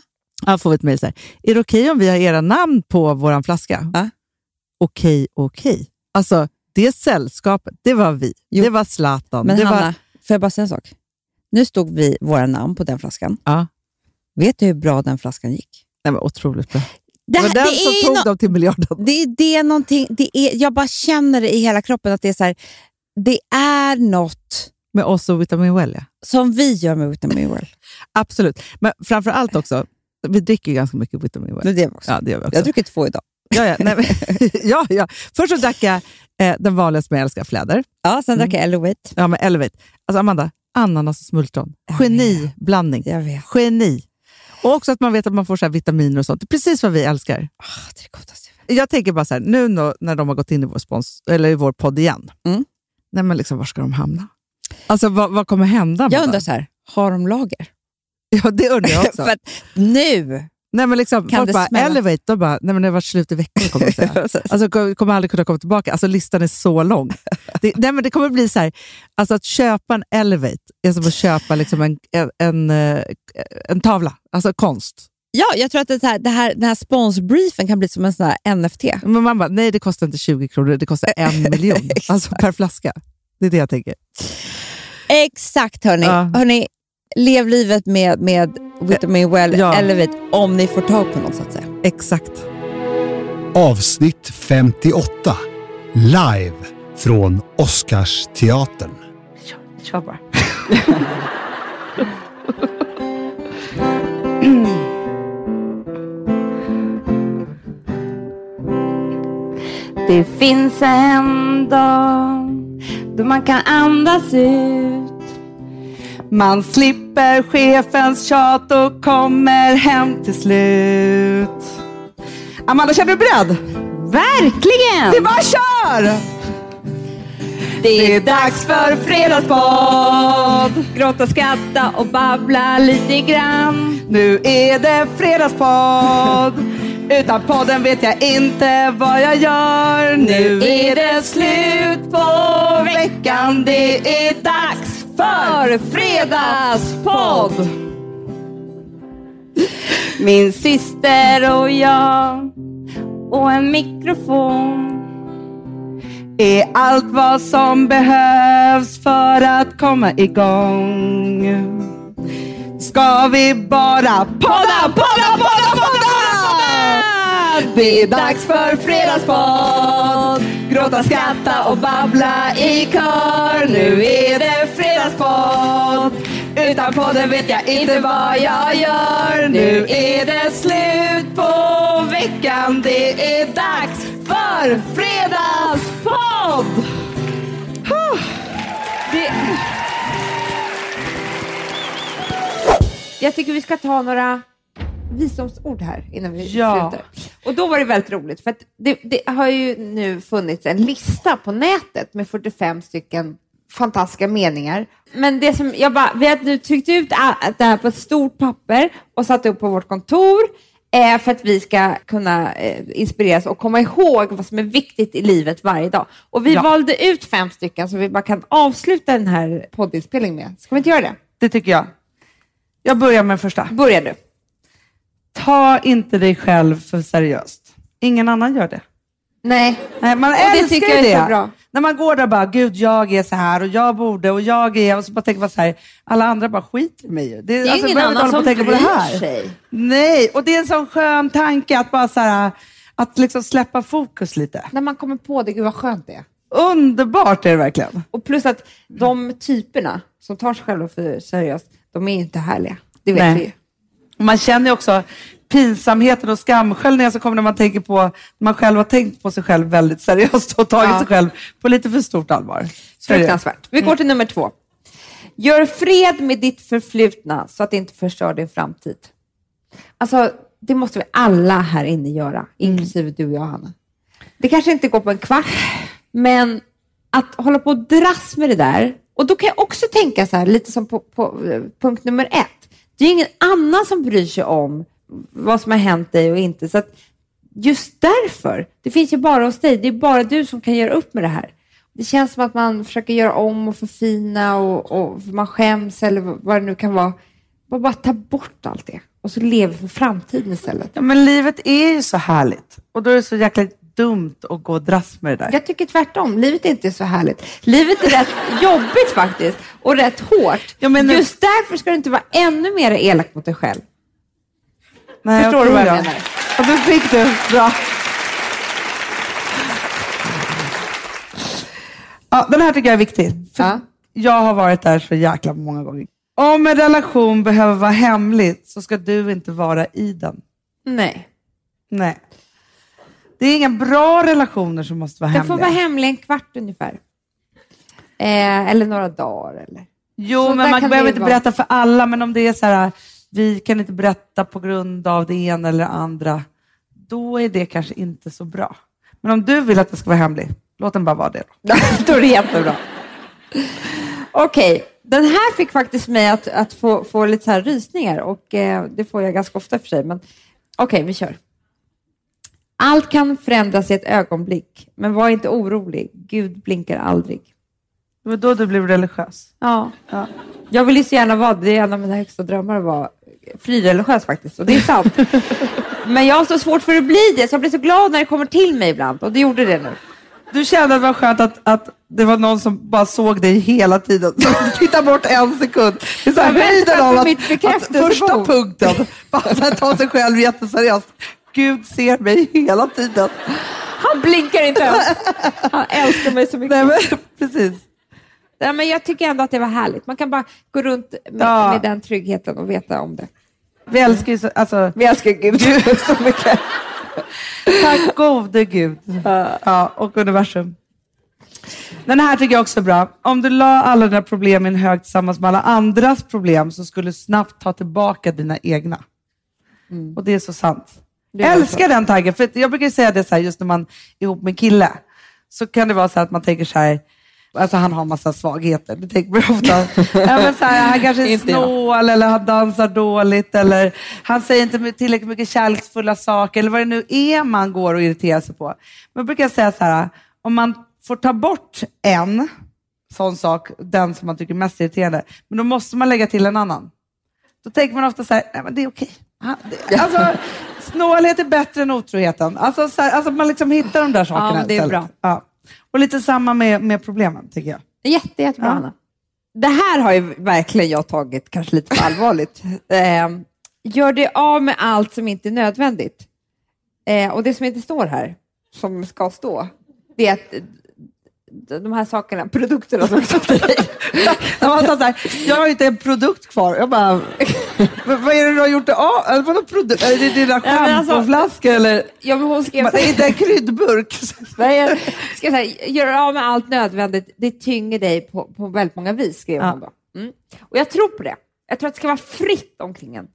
Jag får ett mejl så här. Är det okej om vi har era namn på vår flaska? Ja. Okej, okej. Alltså, det sällskapet, det var vi. Jo. Det var Zlatan. Men det Hanna, var, får jag bara säga en sak? Nu stod vi våra namn på den flaskan. ja. Vet du hur bra den flaskan gick? Nej, men otroligt bra. Det, Det var den det som är tog nå- dem till miljarden. Det är det någonting, det är, jag bara känner det i hela kroppen att det är så här, det är något Med oss och Vitamin Well, ja. som vi gör med Vitamin Well. (laughs) Absolut. Men framför allt också, vi dricker ju ganska mycket Vitamin Well. Det är det också. Ja, det gör vi också. Jag har druckit två idag. Ja, ja, nej, men, (laughs) ja, ja. Först så drack jag eh, den vanligaste som jag älskar, fläder. Ja, sen drack jag Elevate. Ja, men Elevate. Alltså Amanda, ananas och smultron. Geniblandning. Jag vet. Geni. Och också att man vet att man får så vitaminer och sånt. Det är precis vad vi älskar. Ah, det är godaste jag tänker bara så här, nu när de har gått in i vår, spons, eller i vår podd igen, Mm. nej, men liksom, var ska de hamna? Alltså vad, vad kommer hända? Jag undrar så här, har de lager? Ja, det undrar jag (laughs) också. För att nu, nej, men liksom, kan folk det bara, smälla? Elevate, de bara, nej men det har varit slut i veckan kommer de säga. (laughs) Alltså ko- kommer aldrig kunna komma tillbaka. Alltså listan är så lång. (laughs) Det, nej, men det kommer bli så här, alltså att köpa en Elevate är som att köpa liksom en, en, en, eh, en tavla, alltså konst. Ja, jag tror att det här, det här, den här sponsbriefen kan bli som en sån här NFT. Men man bara, nej det kostar inte 20 kronor, det kostar en (laughs) miljon. alltså per flaska. Det är det jag tänker. Exakt hörni. Ja. hörni lev livet med, med Vitamin Well Ja. Elevate om ni får tag på något så att säga. Exakt. Avsnitt 58. Live från Oscarsteatern. Kör bara. (laughs) Det finns en dag då man kan andas ut. Man slipper chefens tjat och kommer hem till slut. Amanda, känner du beredd? Verkligen! Det bara kör! Det är dags för fredagspodd. Gråta, skratta och babbla lite grann. Nu är det fredagspodd. Utan podden vet jag inte vad jag gör. Nu är det slut på veckan. Det är dags för fredagspodd. Min syster och jag och en mikrofon. Är allt vad som behövs för att komma igång. Ska vi bara podda, podda, podda, podda! Det är dags för fredagspodd. Gråta, skratta och babbla i kör. Nu är det fredagspodd. Utan podden vet jag inte vad jag gör. Nu är det slut på veckan. Det är dags för fredagspodd. Det... Jag tycker vi ska ta några visdomsord här innan vi Ja. slutar. Och då var det väldigt roligt, för att det, det har ju nu funnits en lista på nätet med 45 stycken fantastiska meningar. Men det som jag bara, vi har nu tryckt ut det här på ett stort papper och satt upp på vårt kontor eh, för att vi ska kunna eh, inspireras och komma ihåg vad som är viktigt i livet varje dag. Och vi Ja. valde ut fem stycken som vi bara kan avsluta den här poddinspelningen med. Ska vi inte göra det? Det tycker jag. Jag börjar med den första. Börja du. Ta inte dig själv för seriöst. Ingen annan gör det. Nej. Nej, man Och det tycker jag det. är så bra. När man går där och bara, gud jag är så här och jag borde och jag är, och så bara tänker man så här, alla andra bara skiter i mig ju. Det är alltså, ingen annan som tänka på det bryr här. sig. Nej, och det är en sån skön tanke att bara så här, att liksom släppa fokus lite. När man kommer på det, gud vad skönt det är. Underbart är det verkligen. Och plus att de typerna som tar sig själva för seriöst, de är inte härliga. Det vet Nej. vi ju. Man känner ju också pinsamheten och skamsköljningen som kommer när man tänker på, man själv har tänkt på sig själv väldigt seriöst och tagit Ja. sig själv på lite för stort allvar. Fruktansvärt. Vi går till nummer två. Gör fred med ditt förflutna så att det inte förstör din framtid. Alltså, det måste vi alla här inne göra, inklusive du och jag, Hanna. Det kanske inte går på en kvart, men att hålla på och dras med det där. Och då kan jag också tänka så här, lite som på, på eh, punkt nummer ett. Det är ingen annan som bryr sig om vad som har hänt dig och inte. Så att just därför, det finns ju bara hos dig. Det är bara du som kan göra upp med det här. Det känns som att man försöker göra om och förfina och, och man skäms eller vad det nu kan vara. Bara, bara ta bort allt det och så lever för framtiden istället. Ja, men livet är ju så härligt och då är det så jäkla dumt att gå och dras med det där. Jag tycker tvärtom. Livet är inte så härligt. Livet är rätt (laughs) jobbigt faktiskt och rätt hårt. Ja, men- Just därför ska du inte vara ännu mer elak mot dig själv. Nej, Förstår okej du vad jag menar? Ja, då fick du. Bra. Ja, den här tycker jag är viktig. För Ja. Jag har varit där så jäkla många gånger. Om en relation behöver vara hemlig så ska du inte vara i den. Nej. Nej. Det är inga bra relationer som måste vara Den hemliga. får vara hemlig en kvart ungefär. Eh, eller några dagar. Eller. Jo, Så men man behöver inte vara. berätta för alla, men om det är så här, vi kan inte berätta på grund av det ena eller andra, då är det kanske inte så bra. Men om du vill att det ska vara hemlig, låt den bara vara det. Då. (laughs) Då är det jättebra. Okej, den här fick faktiskt mig att, att få, få lite så här rysningar och eh, det får jag ganska ofta för sig. Men okej, vi kör. Allt kan förändras i ett ögonblick, men var inte orolig. Gud blinkar aldrig. Det var då du blev religiös. Ja. Jag vill ju så gärna vara det. Är en av mina högsta drömmar att vara frireligiös faktiskt, och det är sant. (laughs) Men jag har så svårt för att bli det, så jag blir så glad när det kommer till mig ibland, och det gjorde det nu. Du kände att det var skönt att, att det var någon som bara såg dig hela tiden. (laughs) Titta bort en sekund. Det är så här Jag höjden av att, att första punkten, bara ta sig själv jätteseriöst. Gud ser mig hela tiden. Han blinkar inte ens. Han älskar mig så mycket. Nej, men, (laughs) precis. Nej, men jag tycker ändå att det var härligt. Man kan bara gå runt med, Ja. med den tryggheten och veta om det. Vi älskar ju så, alltså, Vi älskar Gud (laughs) så mycket. tack gode Gud. Ja, och universum. Den här tycker jag också är bra. Om du la alla dina problem i en hög tillsammans med alla andras problem så skulle du snabbt ta tillbaka dina egna. Och det är så sant. Jag älskar den tanken, för jag brukar säga det så här, just när man är ihop med en kille, så kan det vara så att man tänker så här, alltså han har massa svagheter, det tänker man ofta. (laughs) ja, men så här, han kanske är snål eller han dansar dåligt eller han säger inte tillräckligt mycket kärleksfulla saker eller vad det nu är man går och irriterar sig på. Men jag brukar säga så här, om man får ta bort en sån sak, den som man tycker är mest irriterande, men då måste man lägga till en annan. Då tänker man ofta så här, nej men det är okej. Alltså, snålhet är bättre än otroheten. Alltså, så här, alltså man liksom hittar de där sakerna men det är bra. Ja. Och lite samma med, med problemen, tycker jag. Jätte, jättebra, Ja. Anna. Det här har ju verkligen jag tagit kanske lite för allvarligt. (laughs) Eh, gör det av med allt som inte är nödvändigt. Eh, och det som inte står här, som ska stå, det är att eh, de här sakerna, produkterna som jag sa till dig. Jag, har inte en produkt kvar. Jag bara, "Men vad är det du har gjort det av? Eller vadå produkt? Är det dina Ja, men alltså- schampoflaskor eller? Ja, men hon skrev så här- inte en kryddburk? (laughs) Jag ska säga, gör av med allt nödvändigt, det tynger dig på, på väldigt många vis, skrev Ja. hon då. Mm. Och jag tror på det. Jag tror att det ska vara fritt omkring en.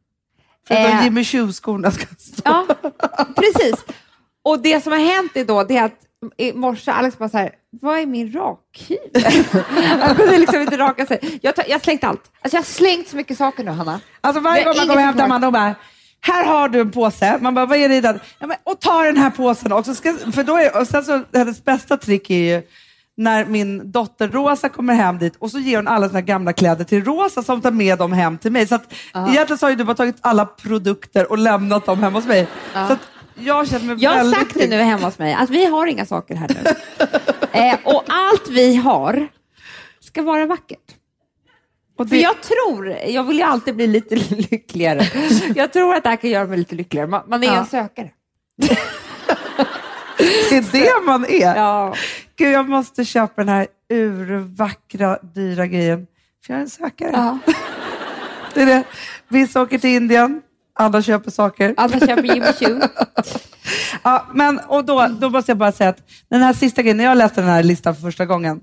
Förutom Eh. Jimmy Choo-skorna ska stå. Ja, precis. Och det som har hänt är då, det är att i morse Alex bara så här, vad är min rakhyvel? (laughs) Han kunde liksom inte raka sig. Jag, tar, jag har slängt allt. Alltså jag har slängt så mycket saker nu, Hanna. Alltså varje gång man kommer hem till. Amanda och bara, här har du en påse. Man bara, vad är det i den? Ja, men, och ta den här påsen också. Ska, för då är, och sen så, hennes bästa trick är ju när min dotter Rosa kommer hem dit och så ger hon alla sina gamla kläder till Rosa som tar med dem hem till mig. Så att, egentligen så har ju du bara tagit alla produkter och lämnat dem hemma hos mig. Så att, jag känner mig Jag har väldigt sagt det nu hemma hos mig, att vi har inga saker här nu. eh, och allt vi har ska vara vackert. Och För jag tror, jag vill ju alltid bli lite (laughs) lyckligare. Jag tror att det här kan göra mig lite lyckligare. Man, man är Ja. en sökare. (laughs) Det är det man är. Ja. Gud, jag måste köpa den här urvackra, dyra grejen. För jag är en sökare. Ja. Det är det. Vissa åker till Indien, andra köper saker. Andra köper Jimmy Choo. (laughs) Ja, men, och då, då måste jag bara säga att den här sista grejen, när jag läste den här listan för första gången,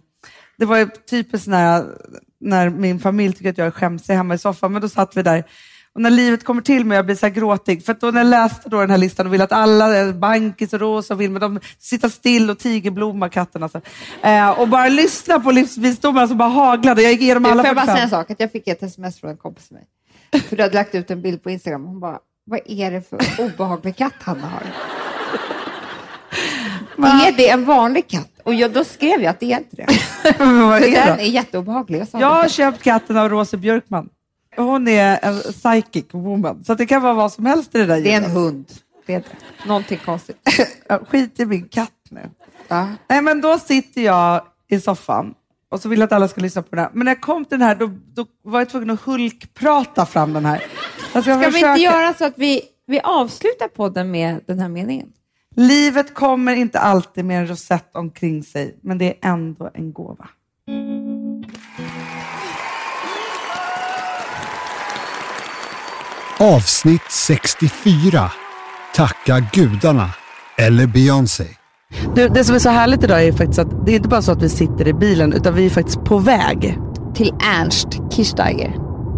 det var ju typiskt när, när min familj tycker att jag är skämsig hemma i soffan, men då satt vi där och när livet kommer till mig jag blir så gråtig, för att då när jag läste då den här listan och ville att alla, eh, Bankis och Rosa och Wilmer, de sitta still och tigerblomma katterna. Så. Eh, och bara lyssna på livsvisdomarna som bara haglade. Jag gick igenom alla Får jag bara 45. säga en sak? Att jag fick ett sms från en kompis till mig. (laughs) För du hade lagt ut en bild på Instagram. Hon bara, vad är det för obehaglig katt Hanna har? (laughs) Är det en vanlig katt? Och jag, då skrev jag att det är inte det. (laughs) För är det den då? är jätteobehaglig. Jag Jag har det. köpt katten av Rosa Björkman. Hon är en psychic woman, så det kan vara vad som helst i det där Det är en hund. Det är det. Någonting konstigt. Skit i min katt nu. Ja. Nej, men då sitter jag i soffan och så vill jag att alla ska lyssna på den här. Men när jag kom till den här, då, då var jag tvungen att hulkprata fram den här. Jag ska Ska vi inte göra så att vi, vi avslutar podden med den här meningen? Livet kommer inte alltid med en rosett omkring sig, men det är ändå en gåva. Avsnitt 64. Tacka gudarna. Eller Beyoncé. Du, det som är så härligt idag är faktiskt att det är inte bara så att vi sitter i bilen, utan vi är faktiskt på väg. Till Ernst Kirchsteiger.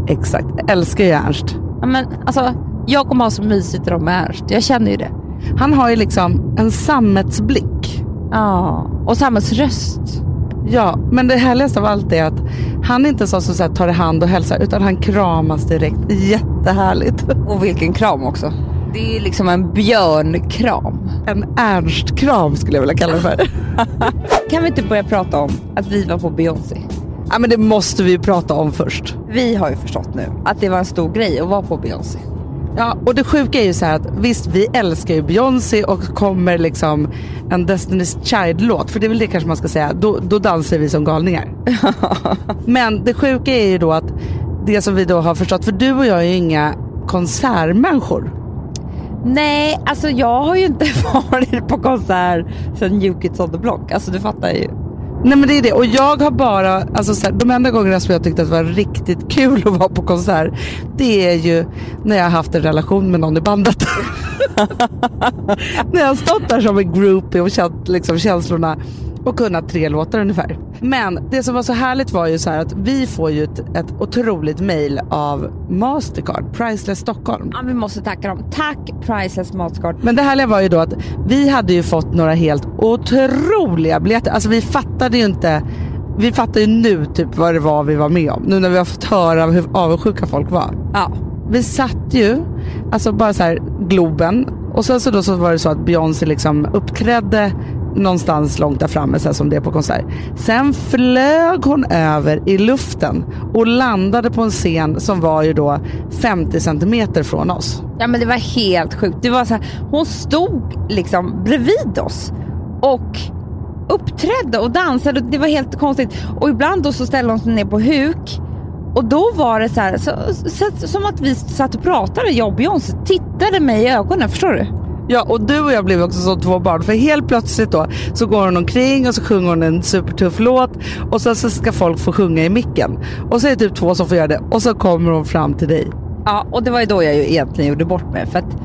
Exakt. Jag älskar ju Ernst. Ja, men, alltså, jag kommer ha så mysigt med Ernst. Jag känner ju det. Han har ju liksom en sammetsblick. Ja, och samhällsröst. Ja, men det härligaste av allt är att han är inte så som så här, tar i hand och hälsar, utan han kramas direkt. Jättehärligt. Och vilken kram också. Det är liksom en björnkram. En Ernst-kram skulle jag vilja kalla det för. (laughs) Kan vi inte börja prata om att vi var på Beyoncé? ja, men det måste vi ju prata om först. Vi vi har ju förstått nu att det var en stor grej att vara på Beyoncé. Ja, och det sjuka är ju så här att visst, vi älskar ju Beyoncé och kommer liksom en Destiny's Child-låt, för det är väl det kanske man ska säga, då, då dansar vi som galningar. (laughs) Men det sjuka är ju då att det som vi då har förstått, för du och jag är ju inga konsertmänniskor. Nej, alltså jag har ju inte (laughs) varit på konsert sedan New Kids on the Block. Alltså du fattar ju. Nej men det är det och jag har bara, alltså så här, de enda gångerna som jag tyckte att det var riktigt kul att vara på konsert det är ju när jag har haft en relation med någon i bandet. (laughs) när jag har stått där som en groupie och känt liksom, känslorna och kunnat tre låtar ungefär. Men det som var så härligt var ju så att vi får ju ett, ett otroligt mail av Mastercard, Priceless Stockholm. Ja, vi måste tacka dem. Tack Priceless Mastercard. Men det härliga var ju då att vi hade ju fått några helt otroliga biljetter. Alltså vi fattade ju inte vi fattar ju nu typ vad det var vi var med om. Nu när vi har fått höra hur avundsjuka folk var. Ja. Vi satt ju, alltså bara så här Globen och sen så då så var det så att Beyoncé liksom uppträdde någonstans långt där framme så här som det är på konsert. Sen flög hon över i luften och landade på en scen som var ju då 50 centimeter från oss. Ja men det var helt sjukt. Det var så här, hon stod liksom bredvid oss och uppträdde och dansade. Det var helt konstigt. Och ibland då så ställde hon sig ner på huk och då var det så här, så, så, som att vi satt och pratade, jag och Beyoncé, tittade mig i ögonen, förstår du? Ja och du och jag blev också som två barn för helt plötsligt då så går hon omkring och så sjunger hon en supertuff låt och sen så ska folk få sjunga i micken. Och så är det typ två som får göra det och så kommer hon fram till dig. Ja och det var ju då jag ju egentligen gjorde bort mig för att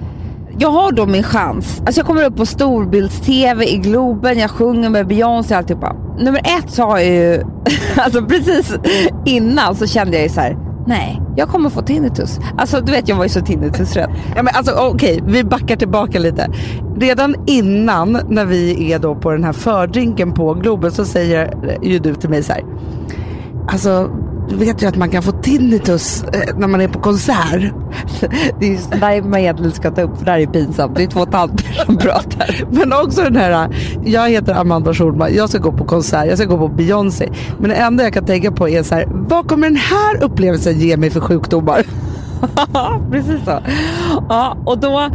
jag har då min chans. Alltså jag kommer upp på storbilds-tv i Globen, jag sjunger med Beyoncé och alltihopa. Nummer ett så har jag ju, (laughs) alltså precis innan så kände jag ju så här, nej, jag kommer få tinnitus. Alltså du vet jag var ju så tinnitusrädd. Ja, men alltså okej, okay, vi backar tillbaka lite. Redan innan när vi är då på den här fördrinken på Globen så säger ju du till mig så här. Alltså du vet ju att man kan få tinnitus eh, när man är på konsert. (laughs) Det är just där man egentligen ska ta upp för det här är pinsamt. Det är två tanter som pratar. Men också den här, jag heter Amanda Schulman, jag ska gå på konsert, jag ska gå på Beyoncé. Men det enda jag kan tänka på är så här, vad kommer den här upplevelsen ge mig för sjukdomar? (laughs) Precis så. Ja, och då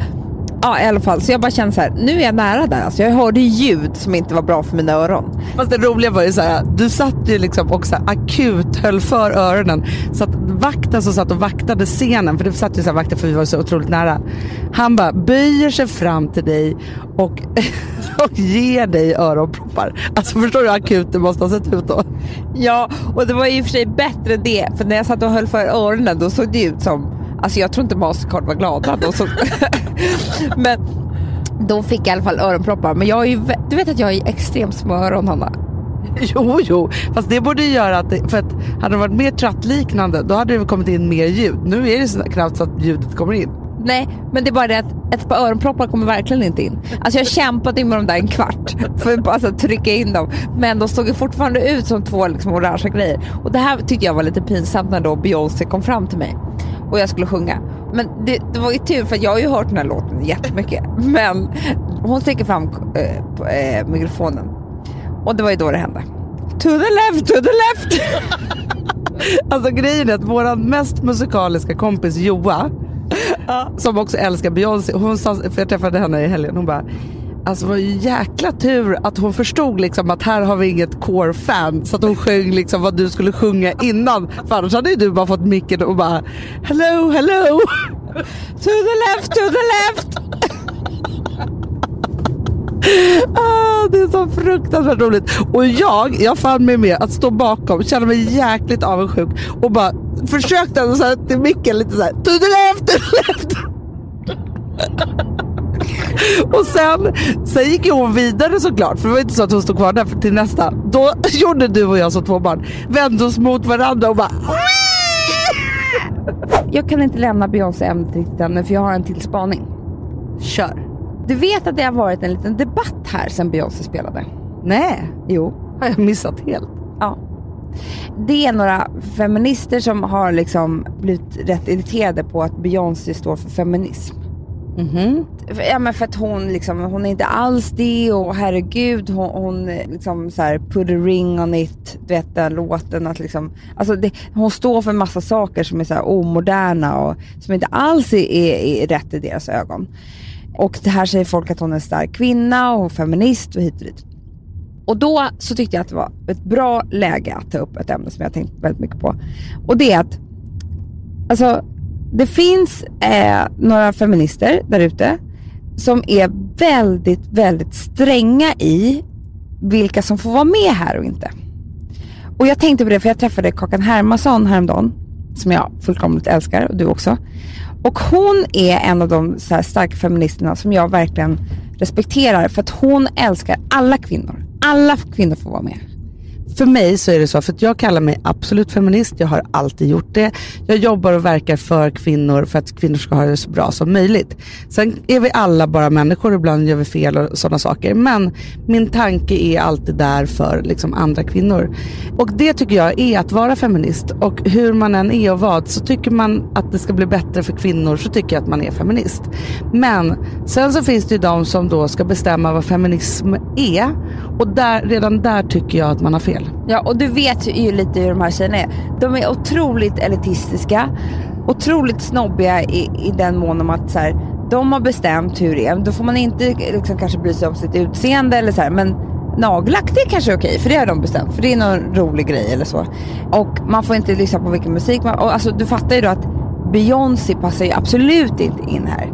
Ja i alla fall, så jag bara kände så här, nu är jag nära där. Alltså jag hörde ljud som inte var bra för mina öron. Fast det roliga var ju så här, du satt ju liksom också akut höll för öronen. Så att vakten som satt och vaktade scenen, för det satt ju så här vakter för vi var så otroligt nära. Han bara böjer sig fram till dig och, (laughs) och ger dig öronproppar. Alltså förstår du hur akut det måste ha sett ut då? Ja, och det var ju i och för sig bättre det, för när jag satt och höll för öronen då såg det ut som Alltså jag tror inte Mastercard var glada då. Så (laughs) men då fick jag i alla fall öronproppar. Men jag är ju, du vet att jag är extremt små öron Hanna. (laughs) Jo, jo, fast det borde ju göra att, det, för att hade det varit mer trattliknande då hade det kommit in mer ljud. Nu är det så knappt så att ljudet kommer in. Nej, men det är bara det att ett par öronproppar kommer verkligen inte in. Alltså jag in med dem där en kvart för att alltså, trycka in dem. Men de såg fortfarande ut som två liksom, orangea grejer. Och det här tyckte jag var lite pinsamt när då Beyoncé kom fram till mig och jag skulle sjunga. Men det, det, var ju tur för jag har ju hört den här låten jättemycket. (laughs) Men hon sticker fram äh, äh, mikrofonen och det var ju då det hände. To the left, to the left! (laughs) alltså grejen är att vår mest musikaliska kompis Joa, som också älskar Beyoncé, hon sa, för jag träffade henne i helgen, hon bara Alltså det var ju jäkla tur att hon förstod liksom att här har vi inget core-fan så att hon sjöng liksom vad du skulle sjunga innan. För annars hade ju du bara fått micken och bara hello, hello. To the left, to the left. (laughs) ah, det är så fruktansvärt roligt. Och jag, jag fann mig med att stå bakom, känna mig jäkligt avundsjuk och bara försökte så här till micken lite så här to the left, to the left. Och sen, sen gick ju hon vidare såklart, för det var inte så att hon stod kvar där till nästa. Då (laughs) gjorde du och jag som två barn, vände oss mot varandra och bara Jag kan inte lämna Beyoncé-ämnet ännu för jag har en till spaning. Kör. Du vet att det har varit en liten debatt här sen Beyoncé spelade? Nej. Jo. Har jag missat helt? Ja. Det är några feminister som har liksom blivit rätt irriterade på att Beyoncé står för feminism. Ja men för att hon liksom, hon är inte alls det och herregud hon, hon liksom så här put a ring on it, du vet den låten att liksom, alltså det, hon står för massa saker som är så här omoderna och som inte alls är, är, är rätt i deras ögon. Och det här säger folk att hon är en stark kvinna och feminist och hit och dit. Och då så tyckte jag att det var ett bra läge att ta upp ett ämne som jag tänkt väldigt mycket på. Och det är att, alltså det finns eh, några feminister där ute som är väldigt, väldigt stränga i vilka som får vara med här och inte. Och jag tänkte på det för jag träffade Kakan Hermansson häromdagen, som jag fullkomligt älskar och du också. Och hon är en av de så här starka feministerna som jag verkligen respekterar för att hon älskar alla kvinnor. Alla kvinnor får vara med. För mig så är det så, för att jag kallar mig absolut feminist. Jag har alltid gjort det. Jag jobbar och verkar för kvinnor för att kvinnor ska ha det så bra som möjligt. Sen är vi alla bara människor, ibland gör vi fel och sådana saker. Men min tanke är alltid där för liksom andra kvinnor. Och det tycker jag är att vara feminist. Och hur man än är och vad, så tycker man att det ska bli bättre för kvinnor så tycker jag att man är feminist. Men sen så finns det ju de som då ska bestämma vad feminism är. Och där, redan där tycker jag att man har fel. Ja, och du vet ju lite hur de här tjejerna är. De är otroligt elitistiska, otroligt snobbiga i, i den mån om att så här, de har bestämt hur det är. Då får man inte liksom, kanske bry sig om sitt utseende eller så här, men nagellack det är kanske är okej, för det har de bestämt. För det är någon rolig grej eller så. Och man får inte lyssna på vilken musik man... Och alltså, du fattar ju då att Beyoncé passar ju absolut inte in här.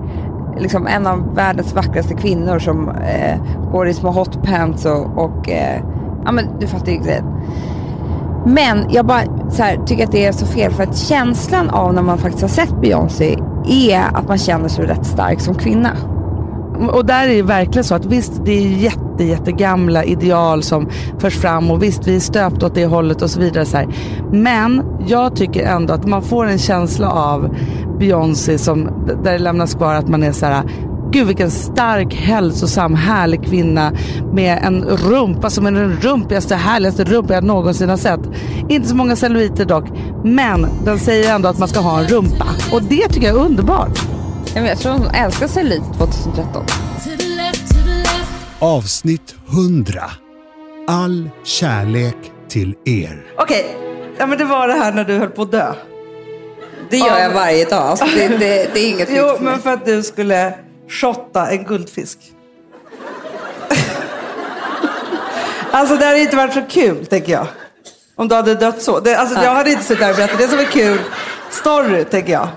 Liksom en av världens vackraste kvinnor som eh, går i små hotpants och, och eh, ja men du fattar ju grejen. Men jag bara så här, tycker att det är så fel för att känslan av när man faktiskt har sett Beyoncé är att man känner sig rätt stark som kvinna. Och där är det verkligen så att visst, det är jätte, jättegamla ideal som förs fram och visst, vi är stöpta åt det hållet och så vidare. Så här. Men jag tycker ändå att man får en känsla av Beyoncé som, där det lämnas kvar att man är så här, gud vilken stark, hälsosam, härlig kvinna med en rumpa som är den rumpigaste, härligaste rumpa jag någonsin har sett. Inte så många celluliter dock, men den säger ändå att man ska ha en rumpa. Och det tycker jag är underbart. Ja, jag tror hon älskar cellulit 2013. Avsnitt 100. All kärlek till er. Okej, ja, men det var det här när du höll på att dö. Det gör jag varje dag. Alltså, det, det, det är inget Jo, men för att du skulle shotta en guldfisk. (laughs) alltså det hade inte varit så kul, tänker jag. Om du hade dött så. Det, alltså, Jag hade inte suttit där och berättat det som en kul story, tänker jag.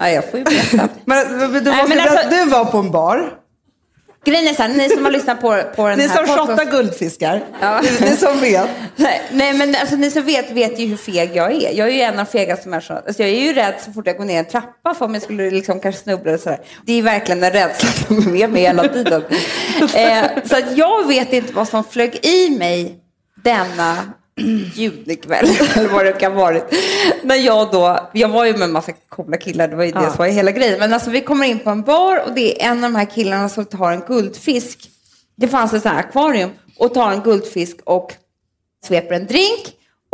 Ja, jag får ju berätta. Men, men du, Nej, men alltså- du var på en bar. Grejen är så här, ni som har lyssnat på, på den Ni här som podcasten- shottar guldfiskar. Ja. Ni, ni som vet. Nej, nej men alltså, ni som vet vet ju hur feg jag är. Jag är ju en av fegaste människorna. Alltså, jag är ju rädd så fort jag går ner en trappa för om jag skulle liksom kanske snubbla och sådär. Det är verkligen en rädsla (laughs) som är med mig hela tiden. eh, så att jag vet inte vad som flög i mig denna junikväll, (laughs) eller vad det kan ha varit. När jag då, jag var ju med en massa coola killar, det var ju det som var hela grejen. Men alltså vi kommer in på en bar och det är en av de här killarna som tar en guldfisk. Det fanns ett sånt här akvarium och tar en guldfisk och sveper en drink.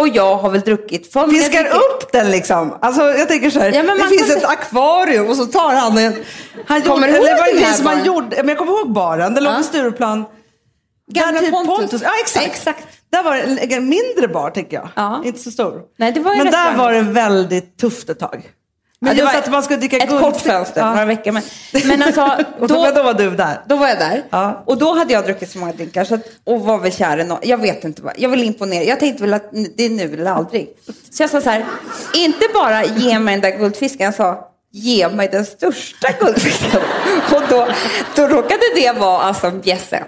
Och jag har väl druckit för många Fiskar drinkar. upp den liksom. Alltså jag tänker så här, Ja, det finns kan- ett akvarium och så tar han en... Han Kommer gjorde, eller ihåg det var här som han gjorde, men jag kommer ihåg baren, det låg Ja. på Stureplan. Där typ Pontus. Ja exakt. Exakt. Där var det en, mindre bar tänker jag. Ja. Inte så stor. Nej, det var men där var det väldigt tufft ett tag. Men Ja, det var att man skulle dricka ett guld- kort fönster, Ja. några veckor. Men, men alltså, (laughs) Och då, då, då var du där. Då var jag där. Ja. Och då hade jag druckit så många drinkar så att, och var väl kär i någon. Jag vet inte vad. Jag vill imponera. Jag tänkte väl att det är nu eller aldrig. Så jag sa så här, inte bara ge mig den där guldfisken. Jag sa, ge mig den största guldfisken. Och då, då råkade det vara alltså en bjässe.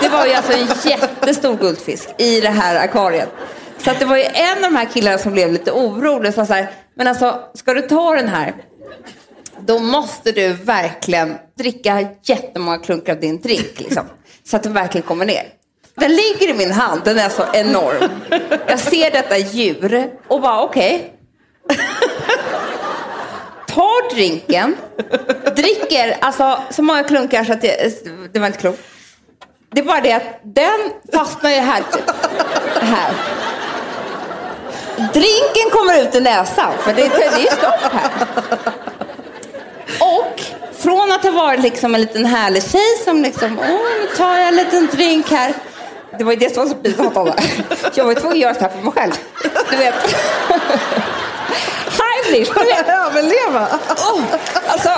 Det var ju alltså en jättestor guldfisk i det här akvariet. Så att det var ju en av de här killarna som blev lite orolig och sa så här, men alltså ska du ta den här då måste du verkligen dricka jättemånga klunkar av din drink. Liksom, så att den verkligen kommer ner. Den ligger i min hand, den är så enorm. Jag ser detta djur och bara okej. Tar drinken, dricker alltså så många klunkar så att det, det var inte klokt. Det är bara det att den fastnar ju här. Typ. Här. Drinken kommer ut i näsan, för det, det är ju stopp här. Och från att ha varit liksom en liten härlig tjej som liksom, åh, nu tar jag en liten drink här. Det var ju det som var så pinsamt. Jag var ju tvungen att göra så här för mig själv. Du vet. Du vet. Överleva. Oh, alltså,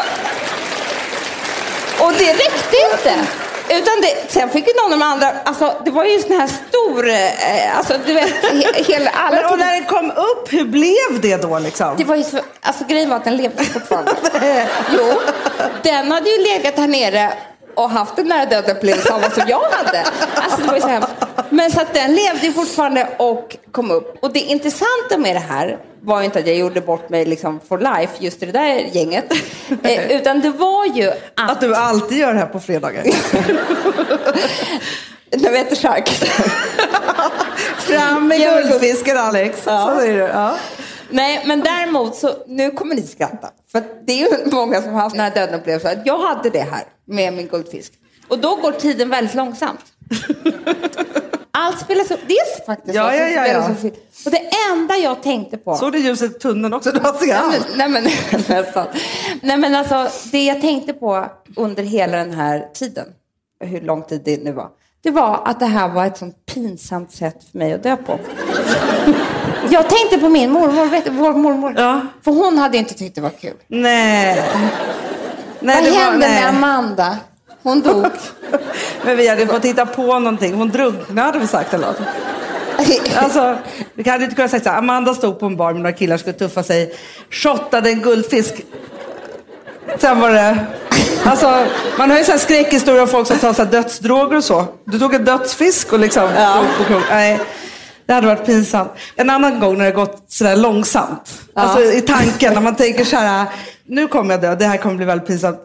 och det räckte inte. Utan det, sen fick ju någon av de andra, alltså det var ju en sån här stor, eh, alltså du vet, he, hela, alla Men, och när den kom upp, hur blev det då liksom? det var ju så, alltså grejen var att den levde fortfarande. (laughs) jo, den hade ju legat här nere och haft en nära döden upplevelse samma som jag hade. Alltså det var ju så hemskt. Men så att den levde ju fortfarande och kom upp. Och det intressanta med det här var ju inte att jag gjorde bort mig liksom for life just i det där gänget. (laughs) Eh, utan det var ju att... Att du alltid gör det här på fredagar. (laughs) När vi äter chark. Fram med guldfisken Alex. Ja. Så säger du. Ja. Nej, men däremot så, nu kommer ni skratta. För det är ju många som har haft den här döden upplevelsen. Jag hade det här med min guldfisk. Och då går tiden väldigt långsamt. (laughs) Allt spelas upp. Det är faktiskt Ja, ja, som ja, ja. upp. Och det enda jag tänkte på. Såg du ljuset i tunneln också? Du har Nej nej, men, (laughs) nästan. nej men alltså, det jag tänkte på under hela den här tiden, hur lång tid det nu var, det var att det här var ett sånt pinsamt sätt för mig att dö på. (laughs) Jag tänkte på min mormor, vet vår mormor. Ja. För hon hade inte tyckt det var kul. Nej. Nej, Vad det var- hände nej. med Amanda? Hon dog. (laughs) Men vi hade fått hitta på någonting. Hon drunknade hade vi sagt eller något. (laughs) Alltså, vi hade inte kunnat säga så här. Amanda stod på en bar med några killar skulle tuffa sig. Shottade en guldfisk. Sen var det... Alltså, man har ju skräckhistorier om folk som tar så dödsdroger och så. Du tog en dödsfisk och liksom krok. Nej, det hade varit pinsamt. En annan gång när det gått sådär långsamt. Alltså i tanken, när man tänker så här, nu kommer jag dö, det här kommer bli väldigt pinsamt.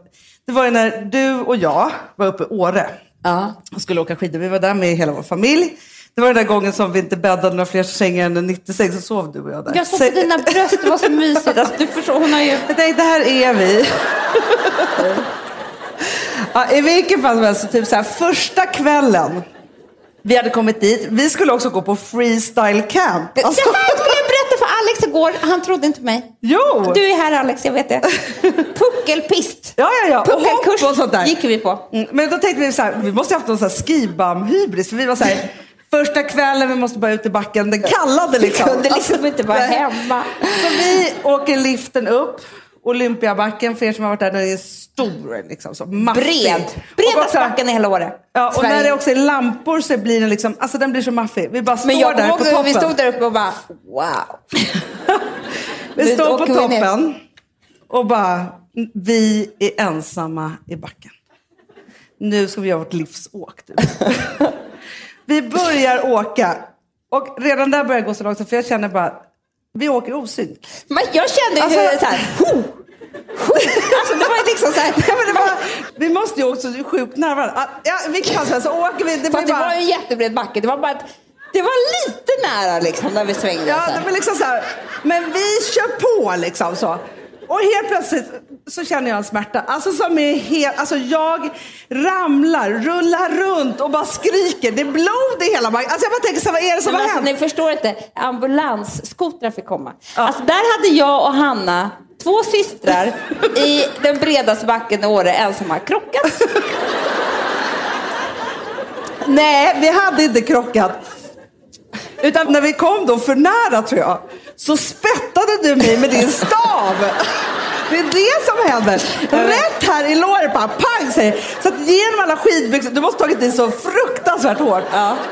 Det var ju när du och jag var uppe i Åre Ja. och skulle åka skidor. Vi var där med hela vår familj. Det var den där gången som vi inte bäddade några fler sängar än en 96 så sov du och jag där. Jag Så- på dina bröst, det var så mysigt. Alltså, du förstår, hon har ju... (laughs) jag tänkte, här är vi. ja, I vilken fall som helst, så typ så här, första kvällen vi hade kommit dit, vi skulle också gå på freestyle camp. Alltså, Det här skulle jag berätta för Alex igår. Han trodde inte mig. jo! Du är här Alex, jag vet det. (laughs) Puckelpist. Ja, ja, ja. Och Puckelkurs hopp och sånt där. gick vi på. Mm, Men då tänkte vi så här, vi måste ha haft någon skibam-hybris. För vi var så här, första kvällen, vi måste bara ut i backen. Den kallade liksom. Vi kunde liksom inte vara nej. hemma. Så vi åker liften upp. Olympiabacken, för er som har varit där, den är stor. Liksom, så massiv. Bred. Bredaste backen i hela Åre. Ja, och Sverige. när det också är lampor så blir den liksom, alltså den blir så maffig. Vi bara står Men jag där på toppen. vi stod där uppe och bara wow. (laughs) Vi står på toppen och bara, vi är ensamma i backen. Nu ska vi göra vårt livsåk. Du. (laughs) vi börjar åka och redan där börjar det gå så långsamt för jag känner bara, vi åker osynk. Men jag kände Alltså- hur så här, ho, ho. Alltså det var liksom så här. (laughs) Ja, men det var, vi måste ju också sjukt nära varandra. Ah, Ja, vi kan så, så åker vi. Det Fast det bara, var en jättebred backe. Det var bara att det var lite nära liksom när vi svängde. Ja, här. men, liksom så här, men vi kör på liksom så. Och helt plötsligt så känner jag en smärta. Alltså som är helt, alltså jag ramlar, rullar runt och bara skriker. Det är blod i hela magen. Alltså jag bara tänker så vad är det som Men har alltså, hänt? ni förstår inte, ambulansskotrar fick komma. Alltså, där hade jag och Hanna, två systrar, (laughs) i den bredaste backen i Åre ensamma krockat. Nej, vi hade inte krockat. Utan när vi kom då för nära tror jag, så spettade du mig med din stav. Det är det som händer. Rätt här i låret bara pang säger Så att genom alla skidbyxor, du måste tagit i så fruktansvärt hårt.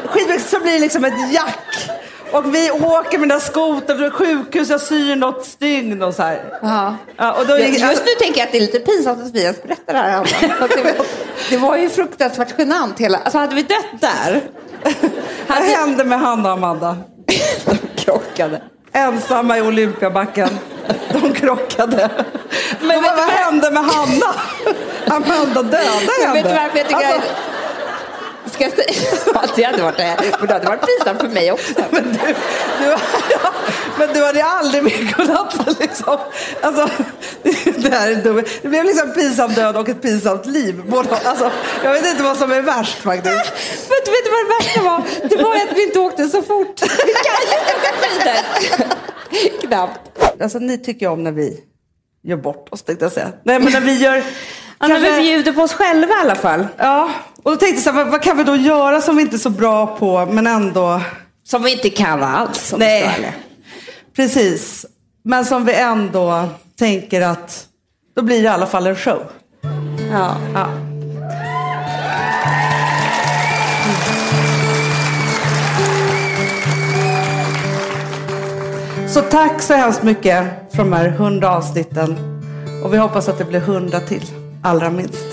Skidbyxor så blir det liksom ett jack. Och vi åker med den där skotern från sjukhus, jag syr något stygn och så här. Ja. Ja, och då Just nu tänker jag att det är lite pinsamt att vi ens berättar det här. Anna. (laughs) Det, det var ju fruktansvärt genant hela... Alltså hade vi dött där... Vad hände med Hanna och Amanda? (laughs) krockade. Ensamma i Olympiabacken. De krockade. Men vad vad- hände med Hanna? Amanda dödade henne. vet du varför jag tycker Alltså. Ska jag säga? (laughs) Ja, det hade varit det. Men det hade varit pinsamt för mig också. (laughs) men, du, du, (laughs) men du hade aldrig mer kunnat liksom... Alltså, det, här är dumt. det blev liksom pinsam död och ett pinsamt liv. Alltså, jag vet inte vad som är värst faktiskt. Vet, vet du vad det värsta var? Det var att vi inte åkte så fort. Vi kan ju inte åka skidor. Knappt. Alltså, ni tycker om när vi gör bort oss tänkte jag säga. Nej, men när vi gör... Ja, men vi bjuder på oss själva i alla fall. Ja, och då tänkte jag så här, vad, vad kan vi då göra som vi inte är så bra på, men ändå... Som vi inte kan alls. Om Nej, precis. Men som vi ändå tänker att då blir det i alla fall en show. Ja. Ja. Så tack så hemskt mycket för de här hundra avsnitten. Och vi hoppas att det blir hundra till, allra minst.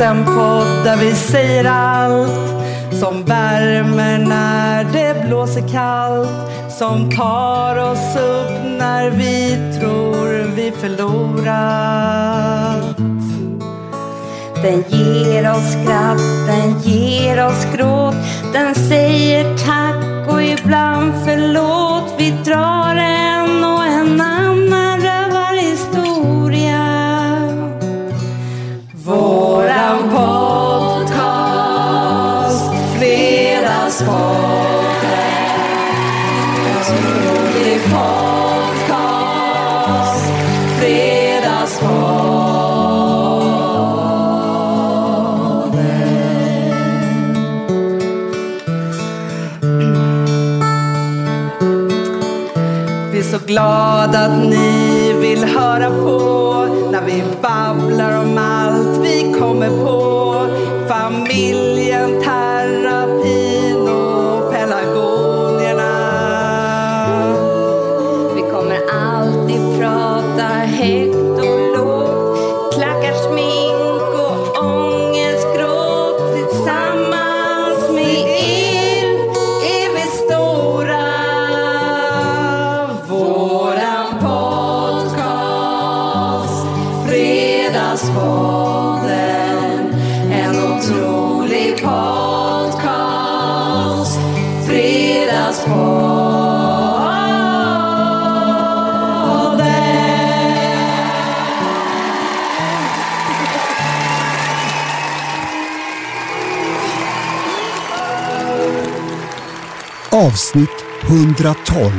En podd där vi säger allt som värmer när det blåser kallt som tar oss upp när vi tror vi förlorat. Den ger oss skratt, den ger oss gråt. Den säger tack och ibland förlåt. Vi drar en Podcast, Vi är så glada att ni vill höra på när vi bara Avsnitt 112.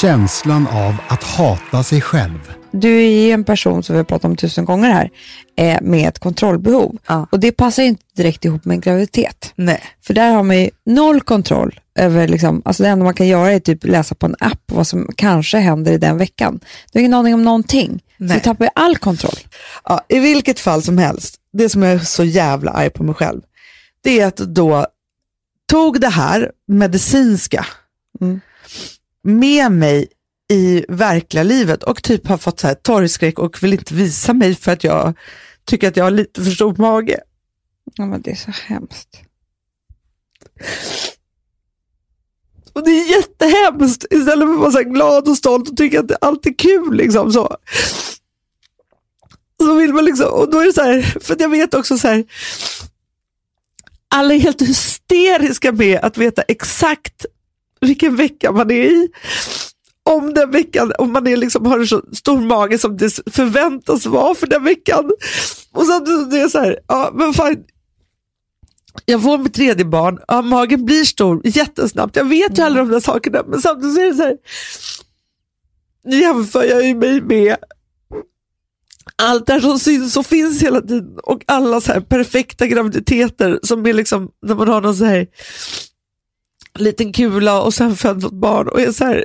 Känslan av att hata sig själv. Du är en person som vi har pratat om tusen gånger här, eh, med ett kontrollbehov. Och det passar ju inte direkt ihop med en graviditet. Nej. För där har man ju noll kontroll över, liksom, alltså det enda man kan göra är typ läsa på en app vad som kanske händer i den veckan. Du har ingen aning om någonting. Så Nej. du tappar ju all kontroll. Ja, I vilket fall som helst, det som jag är så jävla arg på mig själv, det är att då tog det här medicinska Mm. med mig i verkliga livet och typ har fått så här torgskräck och vill inte visa mig för att jag tycker att jag har lite för stor mage. Ja, men det är så hemskt. Och det är jättehemskt istället för att vara så glad och stolt och tycka att allt är kul. Liksom, så. så vill man liksom, och då är det så här, för jag vet också så här, alla är helt hysteriska med att veta exakt vilken vecka man är i. Om den veckan, om man är liksom, har en så stor mage som det förväntas vara för den veckan. Och så, det är så här, ja men fan, jag får mitt tredje barn, ja, magen blir stor jättesnabbt. Jag vet ju alla de där sakerna, men samtidigt så är det så här, jämför jag ju mig med allt det här som syns och finns hela tiden och alla så här perfekta graviditeter som är liksom när man har någon så här liten kula och sen född något barn och är så här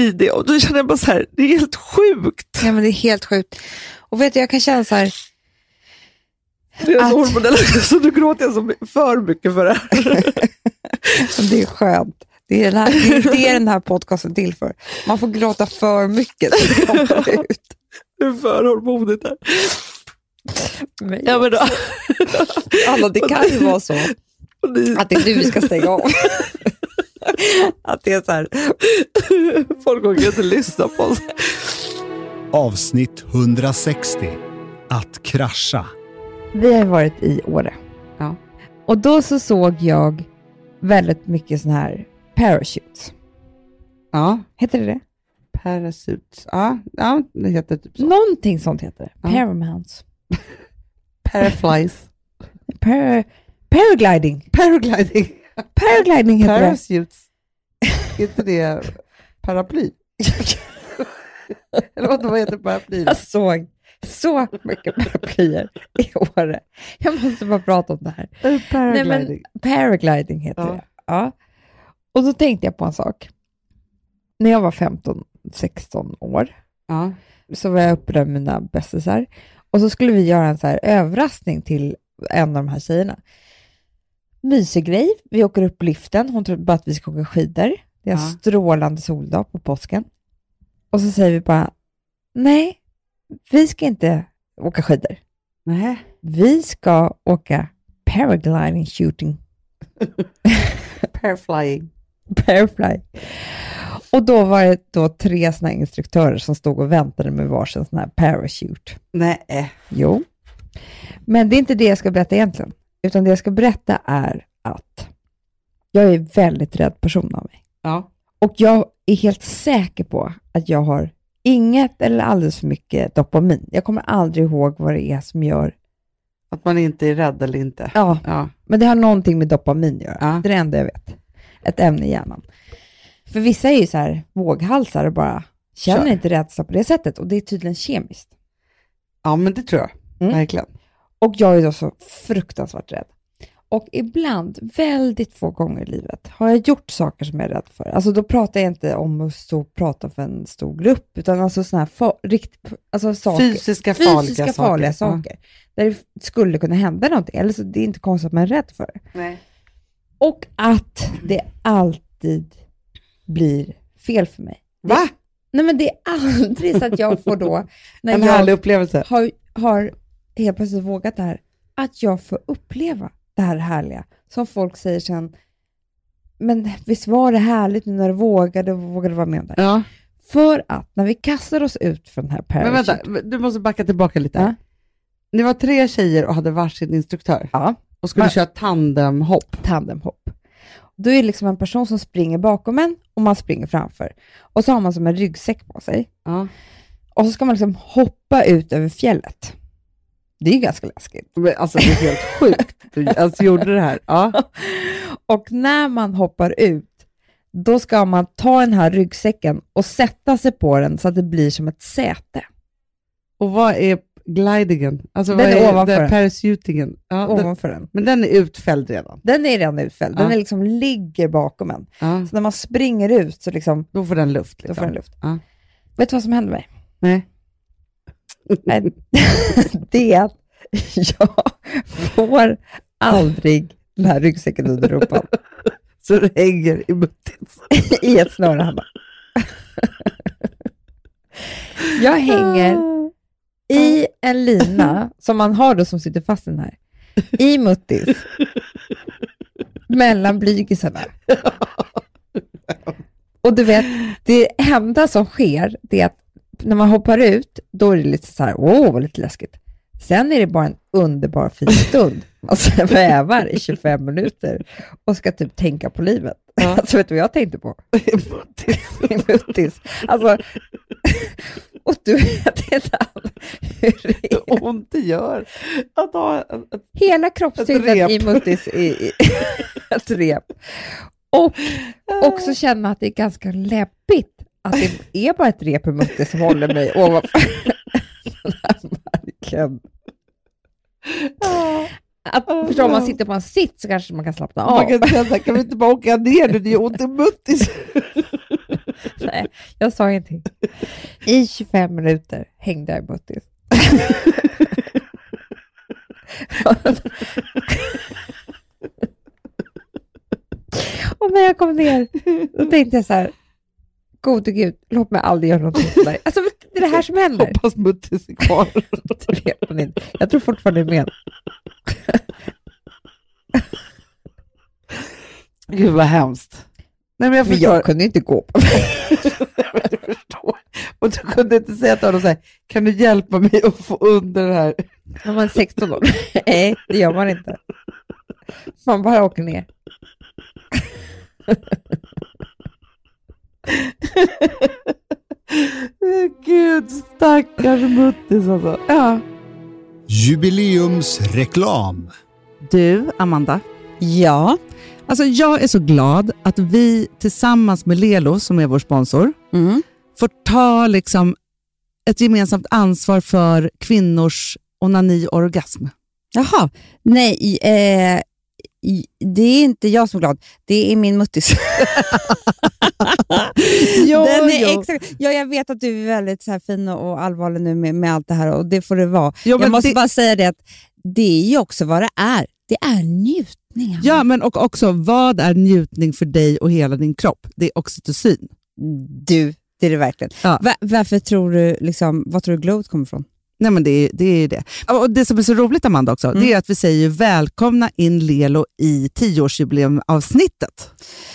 i det och då känner jag bara så här, det är helt sjukt. Ja, men det är helt sjukt. Och vet du, jag kan känna så här, är Att- så hormonellt (laughs) så nu gråter jag så för mycket för det här. (laughs) det är skönt. Det är, den här, det är den här podcasten till för. Man får gråta för mycket. så det kommer ut. Det är för hormonigt här. Men, Ja, men då, (laughs) Anna, det kan ju vara så att det är du vi ska stänga av. (laughs) Att det är så här, folk orkar inte lyssna på oss. Avsnitt 160. Att krascha. Vi har varit i Åre. Ja. Och då så såg jag väldigt mycket sån här parachutes. Ja, Heter det det? Parasuits. Ja, ja, det heter typ så. Någonting sånt heter det. Ja. Paramounts. Paraflies. (laughs) Para, Paragliding. Paragliding. Paragliding heter det. Parachutes. Är inte det paraply? (laughs) Eller vad, heter paraply? Jag såg så mycket paraplyer i Åre. Jag måste bara prata om det här. Nej, men Paragliding. paragliding heter Ja. det. Ja. Och då tänkte jag på en sak. När jag var 15-16 år Ja. så var jag uppe där med mina bästisar och så skulle vi göra en så här överraskning till en av de här tjejerna. Mysig grej. Vi åker upp liften. Hon trodde bara att vi ska åka skidor. Det är en Ja. strålande soldag på påsken. Och så säger vi bara, nej, vi ska inte åka skidor. Nej. Vi ska åka paragliding shooting. (laughs) Paraflying. Parafly. Och då var det då tre såna instruktörer som stod och väntade med varsin sån här parachute. Nej. Jo. Men det är inte det jag ska berätta egentligen. Utan det jag ska berätta är att jag är väldigt rädd person av mig. Ja. Och jag är helt säker på att jag har inget eller alldeles för mycket dopamin. Jag kommer aldrig ihåg vad det är som gör... Att man inte är rädd eller inte. Ja, Ja. men det har någonting med dopamin att göra. Ja. Det är det enda jag vet. Ett ämne i hjärnan. För vissa är ju så här våghalsar och bara känner Kör. inte rädsla på det sättet. Och det är tydligen kemiskt. ja, men det tror jag. Mm. Verkligen. Och jag är då så fruktansvärt rädd. Och ibland, väldigt få gånger i livet, har jag gjort saker som jag är rädd för. Alltså då pratar jag inte om att stå och prata för en stor grupp, utan alltså sådana här fa- rikt, alltså saker, Fysiska farliga fysiska saker. farliga Ja. saker. Där det skulle kunna hända någonting. Eller så det är inte konstigt att man är rädd för det. Och att det alltid blir fel för mig. Det- Va? Nej men det är aldrig så att jag får då, (laughs) när En jag upplevelse. har, har helt plötsligt vågat det här, att jag får uppleva det här härliga. Som folk säger sen, men visst var det härligt nu när du vågade och vågade vara med om det? Ja. För att när vi kastar oss ut från den här Men parachute, vänta, du måste backa tillbaka lite. Ja. Ni var tre tjejer och hade varsin instruktör ja, och skulle Men- köra tandemhopp. tandemhopp. Då är det liksom en person som springer bakom en och man springer framför. Och så har man som en ryggsäck på sig. Ja. Och så ska man liksom hoppa ut över fjället. Det är ju ganska läskigt. Men Alltså det är helt (laughs) sjukt. Du alltså, gjorde det här. Ja. (laughs) Och när man hoppar ut, då ska man ta den här ryggsäcken och sätta sig på den så att det blir som ett säte. Och vad är glidingen? Alltså, Den är är ovanför den. parachutingen? Ja, den, ovanför den. men den är utfälld redan. Den är redan utfälld. Den Ja. är liksom ligger bakom en. Ja. Så när man springer ut så liksom, Då får den luft. då Liksom. får den luft. Ja. Vet du vad som hände mig? Nej. Nej, (laughs) det är att jag får aldrig den här ryggsäcken under rumpan (laughs) Så det hänger i muttis. (laughs) i ett snöre hemma. Jag hänger i en lina (laughs) som man har då som sitter fast i den här, i muttis, mellan blygisarna. (laughs) Och du vet, det enda som sker, det är att när man hoppar ut, då är det lite så här, åh, vad lite läskigt. Sen är det bara en underbar fin (laughs) stund. Man svävar i 25 minuter och ska typ tänka på livet. Alltså vet du vad jag tänkte på? I muttis. Alltså, och du vet inte hur det är. Ont det gör att ha ett, ett, Hela rep. i muttis i, i (laughs) ett rep. Och också känna att det är ganska läbbigt att det är bara ett rep i muttis som håller mig ovanför den här marken. Att, förstå, om man sitter på en sitt så kanske man kan slappna av. Man kan säga så här, kan vi inte bara åka ner nu? Det gör ont i muttis. (laughs) Nej, jag sa ingenting. I 25 minuter hängde jag i muttis. (laughs) Och när jag kom ner, då tänkte jag så här, gode gud, låt mig aldrig göra någonting sådär. Alltså, det är det här som händer. Hoppas muttis är kvar. (laughs) Det vet man inte. Jag tror fortfarande det är med. (laughs) Gud vad hemskt. Nej, men jag Men jag kunde inte gå på. (laughs) (laughs) Och du kunde inte säga till honom så här, kan du hjälpa mig att få under det här? när man är 16 år. Nej, det gör man inte. Man bara åker ner. Gud, stackars muttis alltså. Ja. Jubileumsreklam. Du, Amanda. Ja. Alltså jag är så glad att vi tillsammans med Lelo, som är vår sponsor, Mm. får ta liksom ett gemensamt ansvar för kvinnors onani och orgasm. Jaha, nej, eh, det är inte jag som är glad, det är min muttis. (laughs) Jo, Den är jo. extra, ja, jag vet att du är väldigt så här fin och allvarlig nu med, med allt det här och det får det vara. Jo, jag måste det- bara säga det att det är ju också vad det är. Det är njutning. Ja, men och också vad är njutning för dig och hela din kropp? Det är oxytocin. Du, det är det verkligen. Ja. Va- varför tror du, liksom, vad tror du glowet kommer ifrån? Nej, men det, är, det är det. Och det som är så roligt, Amanda, också, Mm. det är att vi säger välkomna in Lelo i tioårsjubileumavsnittet.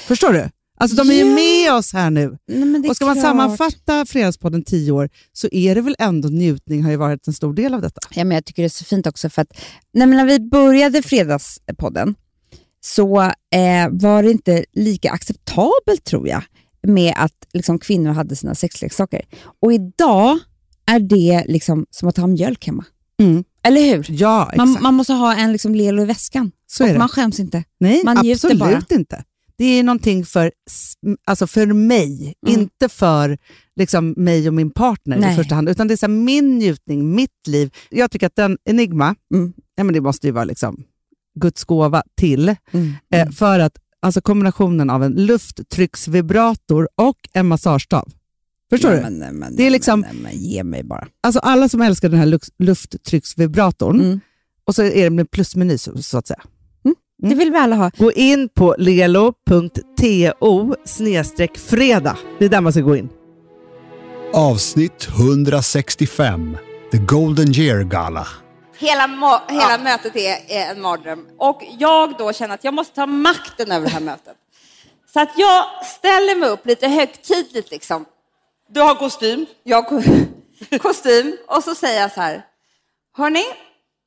Förstår du? Alltså de är ju Ja. med oss här nu. Nej, men det är Och ska man sammanfatta Fredagspodden 10 år så är det väl ändå njutning har ju varit en stor del av detta. Ja, men jag tycker det är så fint också för att nej, när vi började Fredagspodden så eh, var det inte lika acceptabelt tror jag med att liksom, kvinnor hade sina sexleksaker. Och idag är det liksom som att ha mjölk hemma. Mm. Eller hur? Ja, exakt. Man, man måste ha en liksom, Lelo i väskan. så och man skäms inte. Nej, man absolut bara. inte. Det är någonting för, alltså för mig, Mm. inte för liksom mig och min partner Nej. i första hand, utan det är så här, min njutning, mitt liv. Jag tycker att den Enigma, Mm. ja, men det måste ju vara liksom Guds gåva till, Mm. eh, för att alltså kombinationen av en lufttrycksvibrator och en massagestav. Förstår Nej, du? Men, nej, men, Det är liksom- men, nej, men, ge mig bara. Alltså alla som älskar den här lufttrycksvibratorn, Mm. och så är det med plusmeny så, så att säga. Det vill vi alla ha. Gå in på lelo.to fredag. Det är där man ska gå in. Avsnitt 165. The Golden Year Gala. Hela, hela mötet är, är en mardröm. Och jag då känner att jag måste ta makten över det här mötet. Så att jag ställer mig upp lite högtidligt liksom. Du har kostym. Jag har ko- (laughs) kostym och så säger jag så här. Hörni,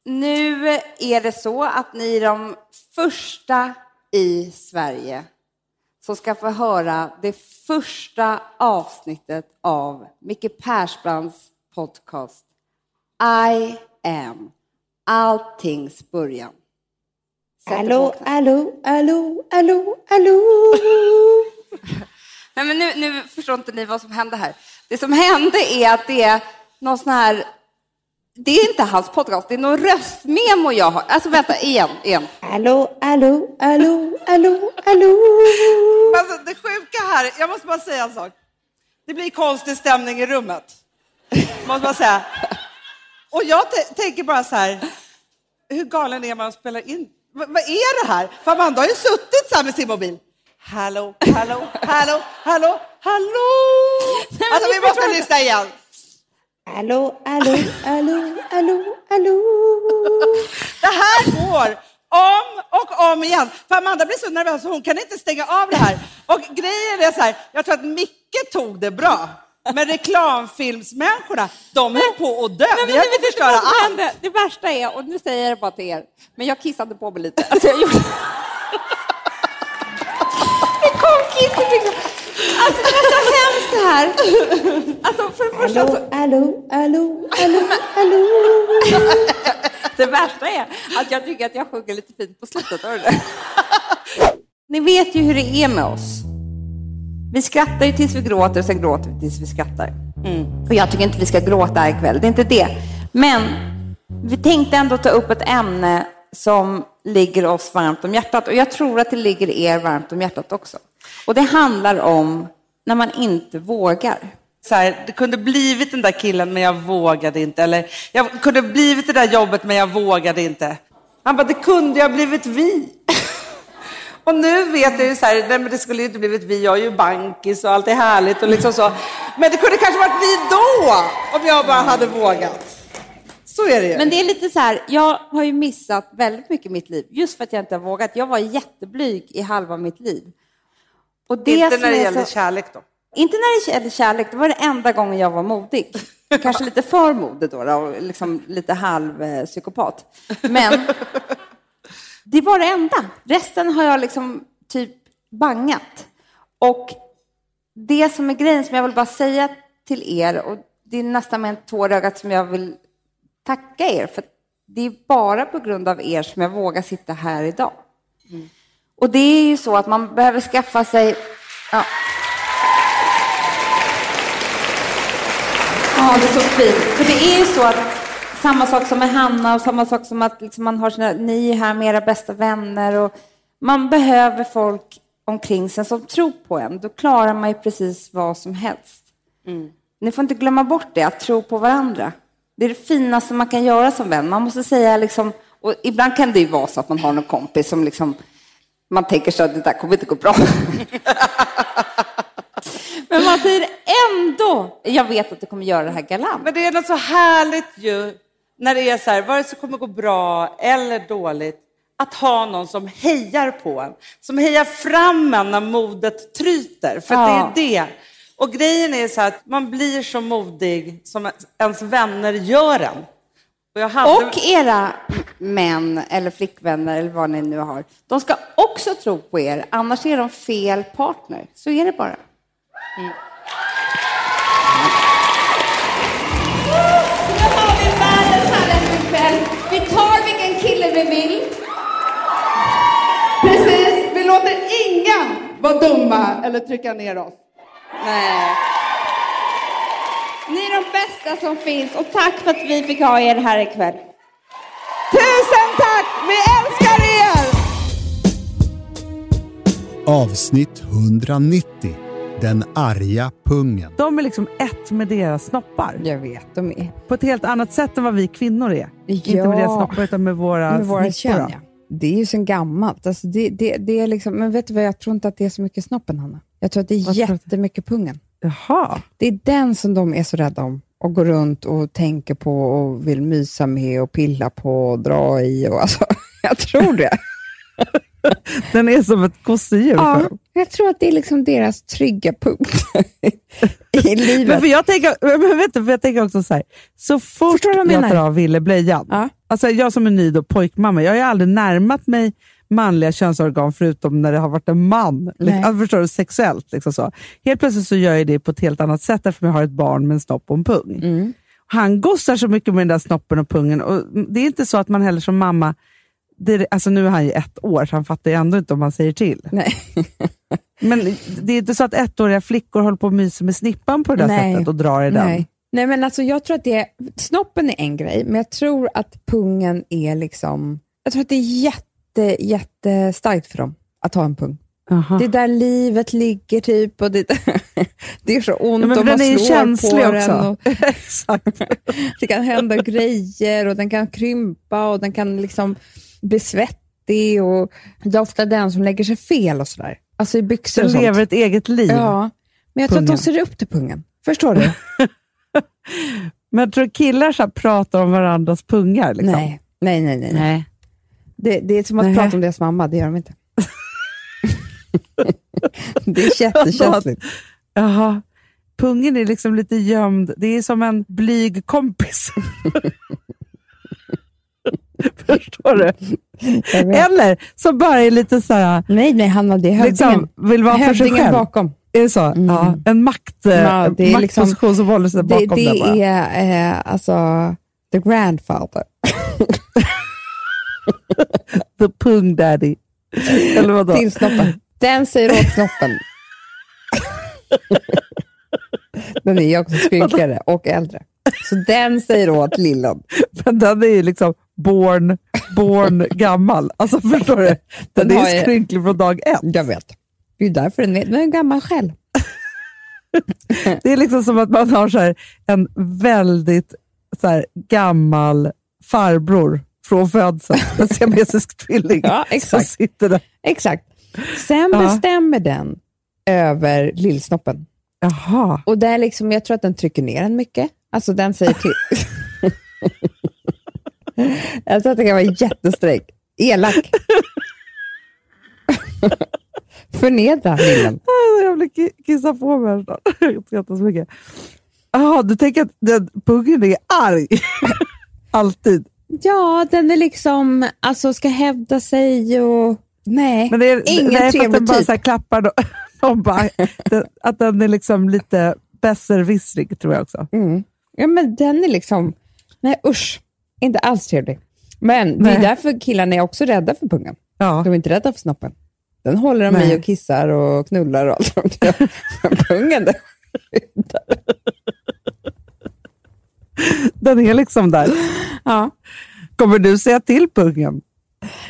nu är det så att ni är de första i Sverige som ska få höra det första avsnittet av Micke Persbrandts podcast I am alltings början. Sätt knä. hallå, hallå, hallå, hallå. (laughs) Nej, men nu, nu förstår inte ni vad som hände här. Det som hände är att det är någon sån här... Det är inte hans podcast, det är någon röstmemo jag har. Alltså vänta, igen, igen. Hallå, hallå, hallå, hallå, hallå. Alltså, det sjuka här, jag måste bara säga en sak. Det blir konstig stämning i rummet. Måste bara säga. Och jag tänker bara så här, hur galen är man att spela in? V- vad är det här? För Amanda har ju suttit så här med sin mobil. Hallå, hallå, hallå, hallå, hallå! Alltså vi måste lyssna igen. Hallå, hallå, hallå, hallå, hallå. Det här går om och om igen. För Amanda blir så nervös så hon kan inte stänga av det här. Och grejen är så här, jag tror att Micke tog det bra. Men reklamfilmsmänniskorna, de höll på att dö. Vi höll på att förstöra allt. Det värsta är, och nu säger jag det bara till er, men jag kissade på mig lite. Alltså, jag gjorde... Kom kisset liksom. Alltså det var så hemskt det här. Alltså för det första så... hallå, hallå, hallå, hallå. (laughs) Det värsta är att jag tycker att jag sjunger lite fint på slutet. (laughs) Ni vet ju hur det är med oss. Vi skrattar ju tills vi gråter och sen gråter vi tills vi skrattar. Och jag tycker inte vi ska gråta här ikväll, det är inte det. Men vi tänkte ändå ta upp ett ämne som ligger oss varmt om hjärtat. Och jag tror att det ligger er varmt om hjärtat också. Och det handlar om när man inte vågar. Så här, det kunde blivit den där killen men jag vågade inte. Eller jag kunde blivit det där jobbet men jag vågade inte. Han bara, det kunde jag blivit vi. (laughs) Och nu vet jag ju så här, nej men det skulle ju inte blivit vi, jag är ju bankis och allt är härligt och liksom så. Men det kunde kanske varit vi då, om jag bara hade vågat. Så är det ju. Men det är lite så här, jag har ju missat väldigt mycket i mitt liv, just för att jag inte har vågat. Jag var jätteblyg i halva mitt liv. Och det inte när det gäller så... kärlek då. Inte när det gäller kärlek, det var det enda gången jag var modig. (laughs) Kanske lite för modig då, och liksom lite halv eh. Men (laughs) det var det enda. Resten har jag liksom typ bangat. Och det som är grejen som jag vill bara säga till er, och det är nästan med en tår ögat som jag vill tacka er för det är bara på grund av er som jag vågar sitta här idag. Och det är ju så att man behöver skaffa sig... Ja, ja det är så fint. För det är ju så att samma sak som med Hanna och samma sak som att liksom man har sina, ni är här med era bästa vänner och man behöver folk omkring sig som tror på en. Då klarar man ju precis vad som helst. Ni får inte glömma bort det, att tro på varandra. Det är det finaste man kan göra som vän. Man måste säga liksom, och ibland kan det ju vara så att man har någon kompis som liksom, man tänker så att det där kommer inte gå bra. (laughs) Men man säger ändå, jag vet att du kommer göra det här galant. Men det är något så härligt ju, när det är så här, vare sig det kommer gå bra eller dåligt, att ha någon som hejar på en. Som hejar fram en när modet tryter. För Ja. det är det. Och grejen är så att man blir så modig som ens vänner gör en. Och, jag hade... Och era män eller flickvänner eller vad ni nu har, de ska också tro på er, annars är de fel partner. Så är det bara. Nu har vi världens härligaste kväll. Vi tar vilken kille vi vill. Precis, vi låter ingen vara dumma eller trycka ner oss. Nej. Ni är de bästa som finns och tack för att vi fick ha er här ikväll. Tusen tack! Vi älskar er! Avsnitt 190. Den arga pungen. De är liksom ett med deras snoppar. Jag vet, de är... På ett helt annat sätt än vad vi kvinnor är. Inte Ja. med deras snoppar utan med våra med våra kön, ja. Det är ju sen gammalt. Alltså det, det, det är liksom, men vet du vad, jag tror inte att det är så mycket snoppen, Hanna. Jag tror att det är Vad jättemycket pungen. Jaha. Det är den som de är så rädda om och går runt och tänker på och vill mysa med och pilla på och dra i. Och alltså, (laughs) jag tror det. (laughs) Den är som ett gosedjur ja, jag tror att det är liksom deras trygga punkt (laughs) i livet. Men för jag, tänker, men vet du, för jag tänker också så här, så fort jag av Ville blöjan, Ja. alltså jag som är ny då, pojkmamma, jag har ju aldrig närmat mig manliga könsorgan förutom när det har varit en man. Alltså, förstår du? Sexuellt. Liksom så. Helt plötsligt så gör jag det på ett helt annat sätt eftersom jag har ett barn med en snopp och en pung. Mm. Han gossar så mycket med den där snoppen och pungen. Och det är inte så att man heller som mamma, det, är- alltså nu är han ju ett år så han fattar ju ändå inte om man säger till. Nej. (laughs) Men det är inte så att ettåriga flickor håller på och myser med snippan på det där Nej. sättet och drar i den. Nej. Nej, men alltså jag tror att det är, snoppen är en grej, men jag tror att pungen är liksom, jag tror att det är jätte, jättestarkt för dem att ha en pung. Aha. Det är där livet ligger typ och det, (laughs) det är så ont Ja, men den man är slår på också. den. Och (laughs) Exakt. det kan hända grejer och den kan krympa och den kan liksom bli svettig och det är ofta den som lägger sig fel och sådär. Alltså i byxor Den och sånt. lever ett eget liv. Ja, men jag tror att de Pungen. ser upp till pungen. Förstår du? (laughs) Men jag tror killar så pratar om varandras pungar. Liksom. Nej, nej, nej. nej. Nej. Det, det är som att Nej. prata om deras mamma, det gör de inte. (laughs) det är jättekänsligt. Jaha. Pungen är liksom lite gömd. Det är som en blyg kompis. (laughs) Förstår du? Eller som bara är lite så här, Nej, nej, Hanna, det är hövdingen. liksom, vill vara för sig själv. bakom. Är det så? Ja, en makt, eh, Ja, det är maktposition liksom- som håller sig Det, bakom det bara. är eh, alltså the grandfather. (laughs) (laughs) The pung daddy. Eller vadå? till snoppen. Den säger åt snoppen. (laughs) den är ju också skrynkligare och äldre. Så den säger åt lillen. Men den är ju liksom born, born gammal. Alltså förstår du? Den, Den är ju ju- skrynklig från dag ett. Jag vet. Det är ju därför den är, den är gammal själv. (laughs) Det är liksom som att man har så här, en väldigt så här, gammal farbror från födseln. (laughs) En siamesisk tvilling Ja, exakt. sitter där. Exakt. Sen Ja. bestämmer den över lillsnoppen. Jaha. Och där liksom, jag tror att den trycker ner den mycket. Alltså den säger till. (laughs) jag tror att det kan vara jättesträng. Elak. (laughs) Förnedra lillen. Ah, Jag vill ki- kissa på mig här snart. Jag skrattar så mycket. Jaha, du tänker att den pungen är arg? Alltid. Ja, den är liksom, alltså ska hävda sig och... Nej, Men det är, ingen nej, trevlig bara typ. så här klappar då. (laughs) De bara, (laughs) att den är liksom lite besserwissrig tror jag också. Mm. Ja, men den är liksom... Nej, usch. Inte alls trevlig. Men det är Nej. därför killarna är också rädda för pungen. Ja. De är inte rädda för snoppen. Den håller de Nej. i och kissar och knullar och allt. (laughs) Men pungen, den (laughs) Den är liksom där. Ja. Kommer du säga till pungen?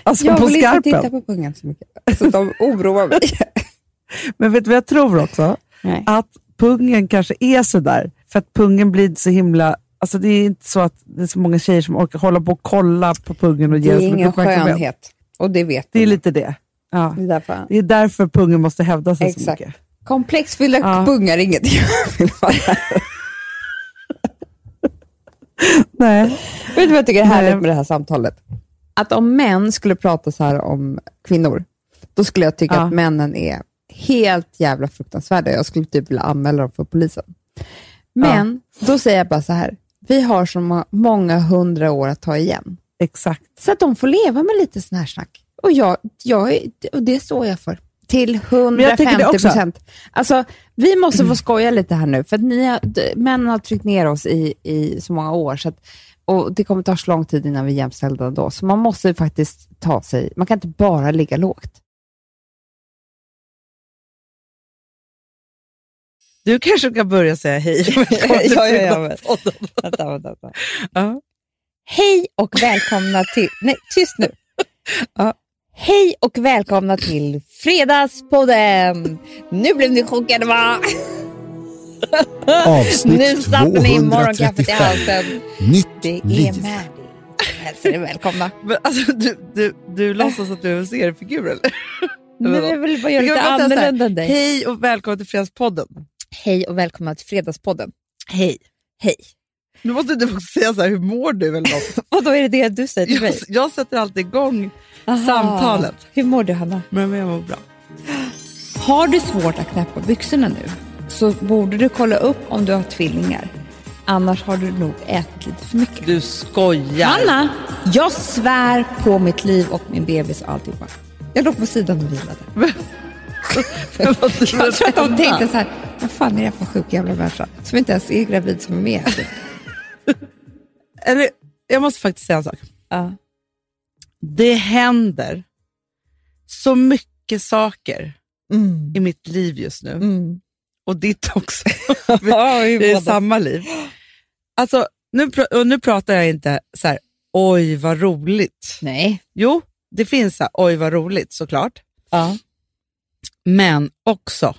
Alltså Jag på vill skarpen? inte titta på pungen så mycket. Så de oroar mig. (laughs) Men vet du vad jag tror också? Nej. Att pungen kanske är så där för att pungen blir så himla... Alltså det är inte så att det är så många tjejer som orkar hålla på och kolla på pungen och Det ge är så mycket ingen skönhet. Och det vet Det är de. lite det. Ja. Det är därför. Det är därför pungen måste hävda sig så Exakt. mycket. Komplexfyllda Ja. pungar är inget jag vill vara. (laughs) Nej. Vet du vad jag tycker är härligt Nej. med det här samtalet? Att om män skulle prata så här om kvinnor, då skulle jag tycka Ja. att männen är helt jävla fruktansvärda. Jag skulle typ vilja anmäla dem för polisen. Men då säger jag bara så här, vi har så må- många hundra år att ta igen. Exakt. Så att de får leva med lite sån här snack. Och, jag, jag, och det står jag för. Till jag tycker det 150 också. procent. Alltså, vi måste få skoja lite här nu, för att ni har, männen har tryckt ner oss i, i så många år. Så att, och Det kommer ta så lång tid innan vi är jämställda då, så man måste faktiskt ta sig, man kan inte bara ligga lågt. Du kanske kan börja säga hej. (laughs) Ja, ja, ja, Fredagspodden. Vänta, vänta, vänta. Ja. Hej och välkomna till... Nej, tyst nu. Ja. Hej och välkomna till Fredagspodden! Nu blev ni chockade va? Avsnitt nu satte ni 235. morgonkaffet i halsen. Nytt Det är liv. Mandy. Hälsar er välkomna. Men alltså, du, du, du låtsas att du är en seriefigur eller? Men jag vill bara göra lite annorlunda än dig. Hej och välkommen till Fredagspodden. Hej och välkomna till Fredagspodden. Hej. Hej. Nu måste du också säga så här, hur mår du eller något. (laughs) Och då är det det du säger till jag, mig? jag sätter alltid igång Aha. samtalet. Hur mår du Hanna? Men jag mår bra. Har du svårt att knäppa byxorna nu så borde du kolla upp om du har tvillingar. Annars har du nog ätit lite för mycket. Du skojar. Hanna, jag svär på mitt liv och min bebis och alltihopa. Jag låg på sidan och vilade. (laughs) Jag tror att de tänkte så här, vad fan är det för sjuk jävla människa som inte ens är gravid som är med? (laughs) Eller, jag måste faktiskt säga en sak. Ja. Det händer så mycket saker i mitt liv just nu. Mm. Och ditt också. (laughs) Vi är båda. samma liv. Alltså, nu, och nu pratar jag inte så här, oj vad roligt. Nej. Jo, det finns så här, oj vad roligt såklart. Ja. Men också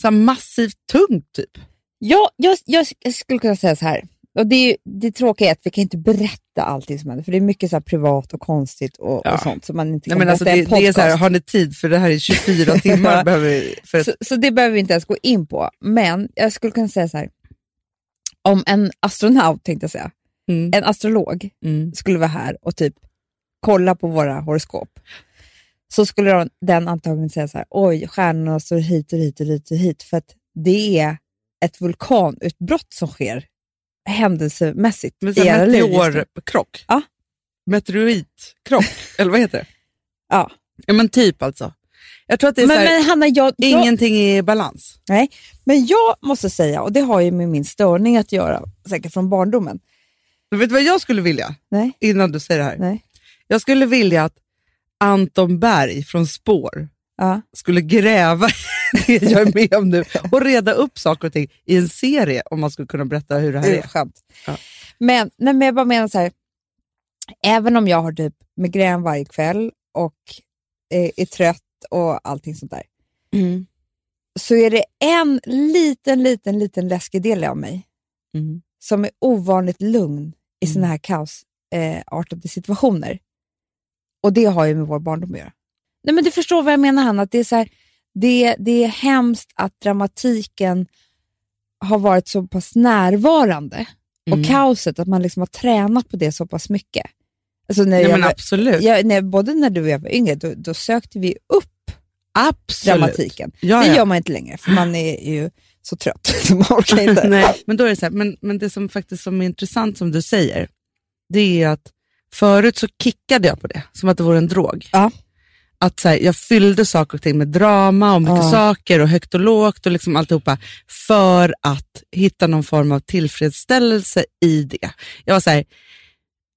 så här, massivt tungt typ. Ja, jag, jag skulle kunna säga så här. Och det, är, det tråkiga är att vi kan inte berätta allting som händer, för det är mycket så här privat och konstigt och, Ja. och sånt som man inte Nej, kan men alltså, det, det är så här, har ni tid? För det här är 24 (laughs) timmar. behöver vi, för ett, så, så det behöver vi inte ens gå in på. Men jag skulle kunna säga så här. Om en astronaut, tänkte jag säga, mm, en astrolog mm. skulle vara här och typ kolla på våra horoskop, så skulle de- den antagligen säga så här, oj, stjärnorna står hit och hit och hit och hit, för att det är ett vulkanutbrott som sker händelsemässigt Men i era liv meteorkrock. Ja. Meteoritkrock, (laughs) eller vad heter det? Ja. Ja, men typ alltså. Jag tror att det är Men, här, men Hanna, jag, jag, ingenting är i balans. nej, men jag måste säga, och det har ju med min störning att göra, säkert från barndomen. Men vet du vad jag skulle vilja? Nej. Innan du säger det här. Nej. Jag skulle vilja att Anton Berg från Spår Ja. skulle gräva (laughs) det jag är med om nu och reda upp saker och ting i en serie om man skulle kunna berätta hur det här är skönt. Ja. Men, nej, men jag bara menar så här, även om jag har typ migrän varje kväll och är, är trött och allting sånt där, Mm. så är det en liten, liten, liten läskig del av mig Mm. som är ovanligt lugn i såna här kaosartade eh, situationer. Och det har ju med vår barndom att göra. Nej, men du förstår vad jag menar, Hanna. Att det, är så här, det, det är hemskt att dramatiken har varit så pass närvarande Mm. och kaoset, att man liksom har tränat på det så pass mycket. Alltså när Nej, jag men var, absolut. jag, när, både när du och jag var yngre, då, då sökte vi upp absolut. dramatiken. Ja, det ja. gör man inte längre, för man är ju så trött. så (laughs) man orkar inte. (laughs) Nej, men då är det så här, men, men det som faktiskt som är intressant som du säger, det är att förut så kickade jag på det, som att det vore en drog. Ja. Att så här, jag fyllde saker och ting med drama och mycket Ja. saker och högt och lågt och liksom alltihopa för att hitta någon form av tillfredsställelse i det. Jag var så här,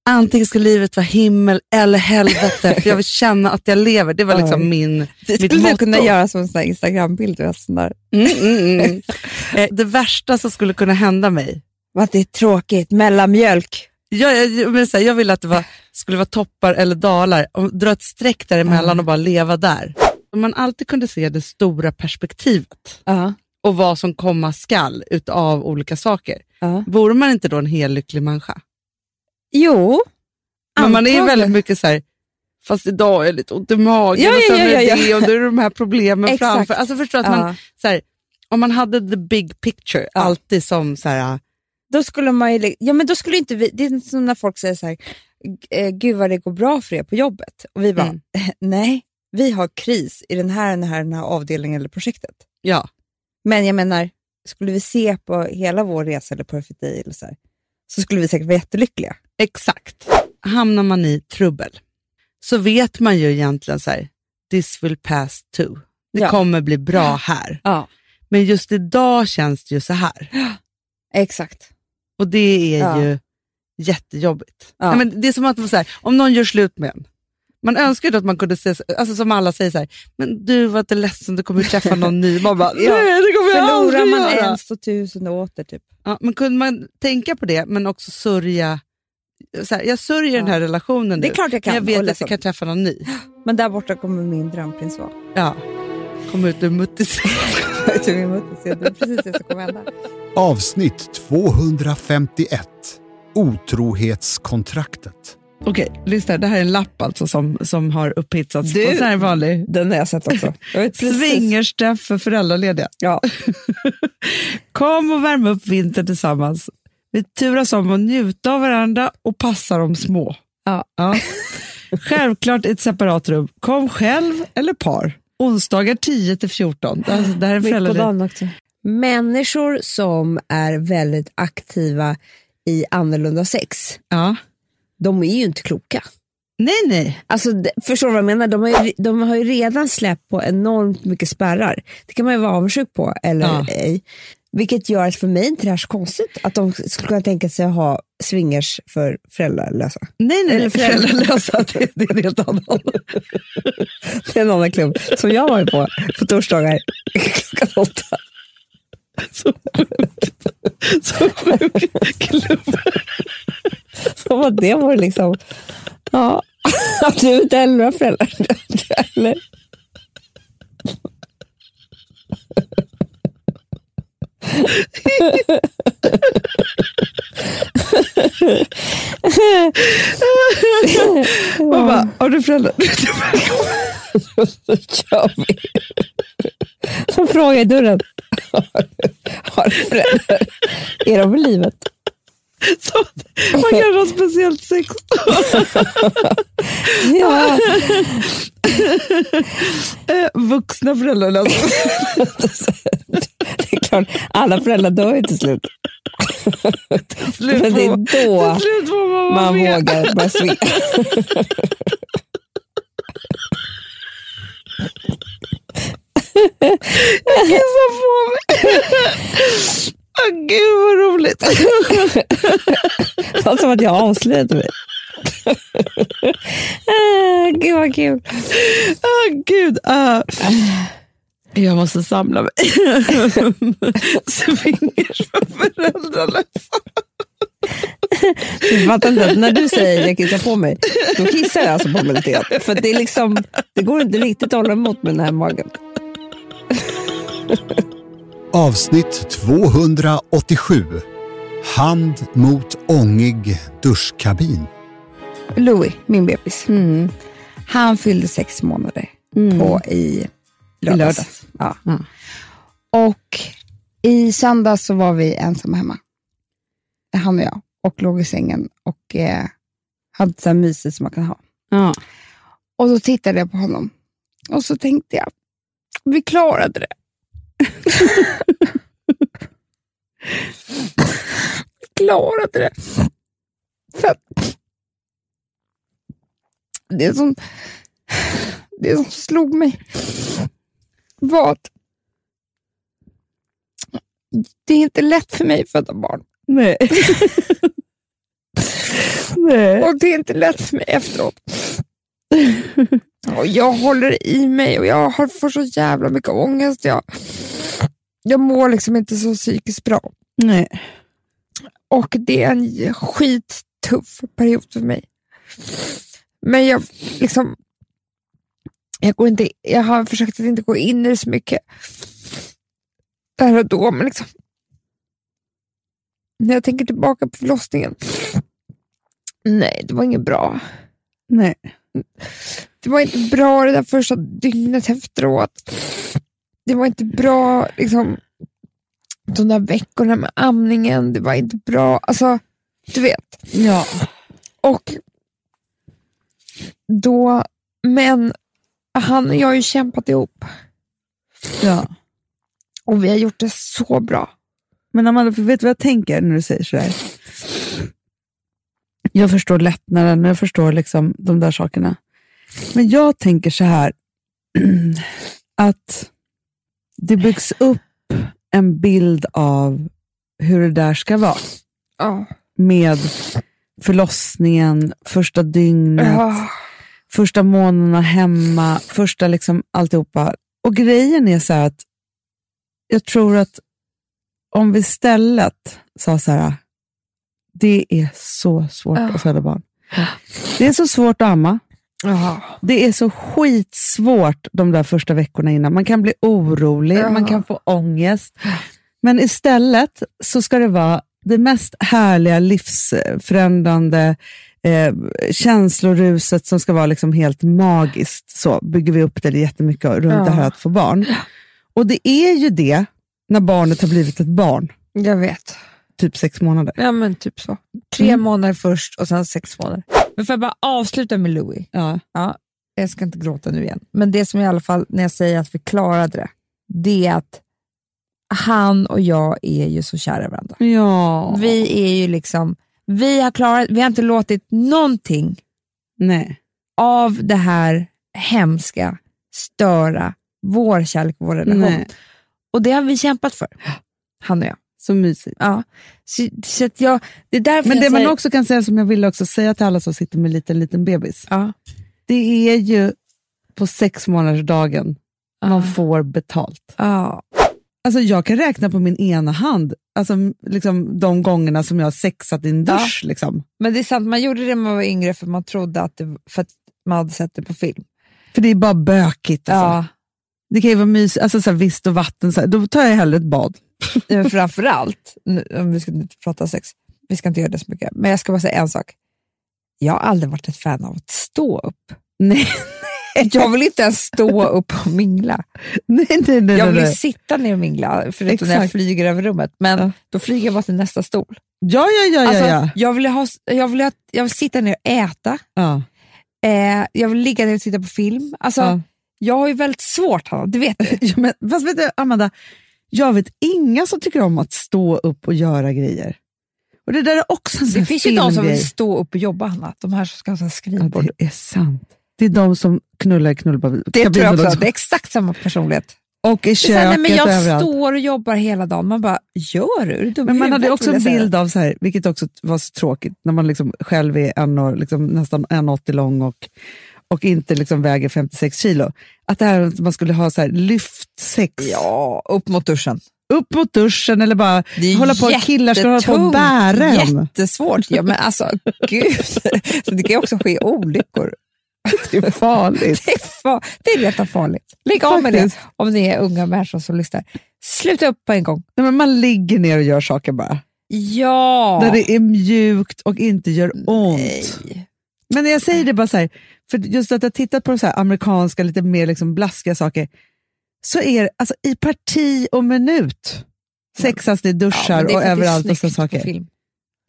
antingen ska livet vara himmel eller helvete, för jag vill känna att jag lever. Det var liksom Ja. min, Det mitt skulle du motto. kunna göra som en sån Instagram-bild. Mm, mm, mm. Eh, Det värsta som skulle kunna hända mig, Att det är tråkigt, mellanmjölk. jag, jag, men så här, jag vill att det var, skulle vara toppar eller dalar, och dra ett streck däremellan och bara leva där. Om man alltid kunde se det stora perspektivet Ja. och vad som komma skall utav olika saker, Ja. vore man inte då en helt lycklig människa? Jo, Men man är väldigt mycket så här, fast idag är jag lite ont i magen Ja, och sen ja, ja, är ja, det och då är det de här problemen Exakt. framför. Alltså förstår att Ja. man, så här, om man hade the big picture, alltid som så här, Då skulle man ju, ja men då skulle inte vi, det är som när folk säger så här, gud vad det går bra för er på jobbet. Och vi bara, Mm. (laughs) nej, vi har kris i den här, den här, den här avdelningen eller projektet. ja, Men jag menar, skulle vi se på hela vår resa eller Perfect Day eller så, här, så skulle vi säkert vara jättelyckliga. exakt. Hamnar man i trubbel så vet man ju egentligen så här, this will pass too. Det Ja. kommer bli bra här. Ja, Men just idag känns det ju så här. exakt. Och det är Ja. ju jättejobbigt. Ja. Nej, men det är som att så här, om någon gör slut med en. Man önskar ju att man kunde se, alltså som alla säger så här, men du var inte ledsen, du kommer träffa någon ny. Man bara, Ja. nej det kommer jag Förlorar aldrig man göra. en så tusen åter typ. Ja, men kunde man tänka på det, men också sörja, så här, jag sörjer den här relationen Det är nu, klart jag kan, men jag vet och att jag kan träffa någon ny. Men där borta kommer min drömprins vara. Ja. Kom ut ur muttis. (laughs) Min det är precis det som kommer hända. Avsnitt 251. Otrohetskontraktet. Okej, lyssna. Det här är en lapp alltså som, som har upphitsats Du- på så här vanlig Den har jag sett också. (laughs) Swingersträff för föräldralediga. Ja. (laughs) Kom och värm upp vintern tillsammans. Vi turas om att njuta av varandra och passa de små. Ja. Självklart i ett separat rum. Kom själv eller par. Onsdagar 10 till 14. Alltså, det här är Mitt på föräldralediga. dagen också. Människor som är väldigt aktiva i annorlunda sex, Ja. de är ju inte kloka. Nej, nej. Alltså, förstår du vad jag menar? De har, ju, de har ju redan släppt på enormt mycket spärrar. Det kan man ju vara avundsjuk på, eller Ja. ej. Vilket gör att för mig inte det här är så konstigt att de skulle kunna tänka sig att ha swingers för föräldralösa. Nej, nej. Eller Föräldralösa, (laughs) det, det är en helt annan. Det är en annan klubb som jag var på på torsdagar (laughs) klockan åtta. (laughs) Så sjukt. Så sjuk klubb. Som att det var liksom, ja, att (laughs) du inte heller har föräldrar. Eller? Man bara, har du föräldrar? (laughs) Så frågar jag i dörren. (laughs) Har föräldrar? Är de i livet? Så, man kan ha speciellt sex. (laughs) Ja. (laughs) Eh, Vuxna föräldralösa. Det är klart, alla föräldrar dör ju till slut. Slut Men det är då till man man vågar börja svinga. Kissa på mig. Åh gud vad roligt. Det var som att jag avslöjade mig. Ah, Gud vad kul. Åh gud. ah. Jag måste samla mig. Swingers för föräldralösa. Du fattar inte att när du säger jag kissar på mig, då kissar jag alltså på mig lite grann. För det, är liksom, det går inte riktigt att hålla emot med den här magen. (laughs) Avsnitt 287. Hand mot ångig duschkabin. Louis, min bebis, han fyllde sex månader på i lördags. lördags. Ja. Och i söndags så var vi ensamma hemma. Han och jag. Och låg i sängen och eh, hade så här mysigt som man kan ha. Ja. Och så tittade jag på honom. Och så tänkte jag, vi klarade det. Vi klarade det. För det som, det som slog mig var att det är inte lätt för mig att föda barn. Nej. (laughs) Nej. Och det är inte lätt för mig efteråt. Och jag håller i mig och jag har får så jävla mycket ångest. Jag, jag mår liksom inte så psykiskt bra. Nej. Och det är en skittuff period för mig. Men jag liksom jag, går inte, jag har försökt att inte gå in i det så mycket där och då, men liksom när jag tänker tillbaka på förlossningen, nej, det var inget bra. Nej. Det var inte bra det där första dygnet efteråt. Det var inte bra liksom, de där veckorna med amningen. Det var inte bra. Alltså, du vet. Ja. Och då, men han och jag har ju kämpat ihop. Ja. Och vi har gjort det så bra. Men Amanda, för vet du vad jag tänker när du säger sådär? Jag förstår lättnaden och jag förstår liksom de där sakerna. Men jag tänker så här, (clears throat) att det byggs upp en bild av hur det där ska vara. Ja. Med förlossningen, första dygnet, Ja. första månaderna hemma, första liksom alltihopa. Och grejen är så här att jag tror att om vi istället sa så här, det är så svårt Ja. att föda barn. Det är så svårt att amma. Det är så skitsvårt de där första veckorna innan. Man kan bli orolig, Ja. man kan få ångest. Men istället så ska det vara det mest härliga, livsförändrande eh, känsloruset som ska vara liksom helt magiskt. Så bygger vi upp det jättemycket runt Ja. det här att få barn. Och det är ju det när barnet har blivit ett barn, Jag vet. typ sex månader. Ja, men typ så. Tre Mm. månader först och sen sex månader. Men får jag bara avsluta med Louis? Ja. Ja, jag ska inte gråta nu igen. Men det som i alla fall, när jag säger att vi klarade det, det är att han och jag är ju så kära i varandra. Ja. Vi är ju liksom, vi har klarat, vi har inte låtit någonting Nej. av det här hemska störa vår kärlek, vår relation. Nej. Och det har vi kämpat för, han och jag. Så mysigt. Ja. Så, så att jag, det är Men det man säger, också kan säga, som jag vill också säga till alla som sitter med en liten, liten bebis, ja. det är ju på sex månaders dagen man Ja. får betalt. Ja. Alltså jag kan räkna på min ena hand, alltså liksom de gångerna som jag har sexat i en dusch. Liksom. Men det är sant, man gjorde det när man var yngre för man trodde att det, för att man hade sett det på film. För det är bara bökigt. Alltså. Ja. Det kan ju vara mysigt, alltså så här, visst och vatten, så här, då tar jag hellre ett bad. Men framförallt, om vi ska prata sex, vi ska inte göra det så mycket, men jag ska bara säga en sak. Jag har aldrig varit ett fan av att stå upp. (laughs) Nej, Jag vill inte ens stå upp och mingla. nej, nej. nej, Jag vill nej. sitta ner och mingla, förutom när jag Exakt. flyger över rummet. Men Ja. då flyger jag bara till nästa stol. Ja, ja, ja. Alltså, ja, ja. Jag, vill ha, jag, vill ha, jag vill sitta ner och äta. ja. Eh, jag vill ligga ner och titta på film. Alltså, Ja. Jag har ju väldigt svårt, Hanna, det vet du. (laughs) Ja, men, fast vet du, Amanda, jag vet inga som tycker om att stå upp och göra grejer. Och Det där är också en Det finns ju de som vill stå upp och jobba, Hanna. De här som ska ha här Ja, skrivbord. det är sant. Det är de som knullar i knullkabinen det tror jag också. Det är exakt samma personlighet. Och i så här, köket nej, men jag överallt. står och jobbar hela dagen. Man bara, gör du? Du Men man hade också en bild av, så här, vilket också var så tråkigt, när man liksom själv är en och, liksom, nästan 1,80 lång och, och inte liksom väger 56 kilo. Att det här, att man skulle ha så här, lyftsex Ja, upp mot duschen. upp mot duschen eller bara hålla på, killar ska hålla på och bära en. Jättesvårt. Ja, men alltså, gud. Det kan ju också ske olyckor. Det är farligt. Det är, fa- det är rätt farligt. Lägg av med det om ni är unga människor som lyssnar. Sluta upp på en gång. Nej, men man ligger ner och gör saker bara. Ja. Där det är mjukt och inte gör ont. Nej. Men när jag säger det bara så här, för just att jag tittat på så amerikanska, lite mer liksom blaskiga saker, så är det alltså, i parti och minut sexas det i Ja, duschar men det och överallt och saker.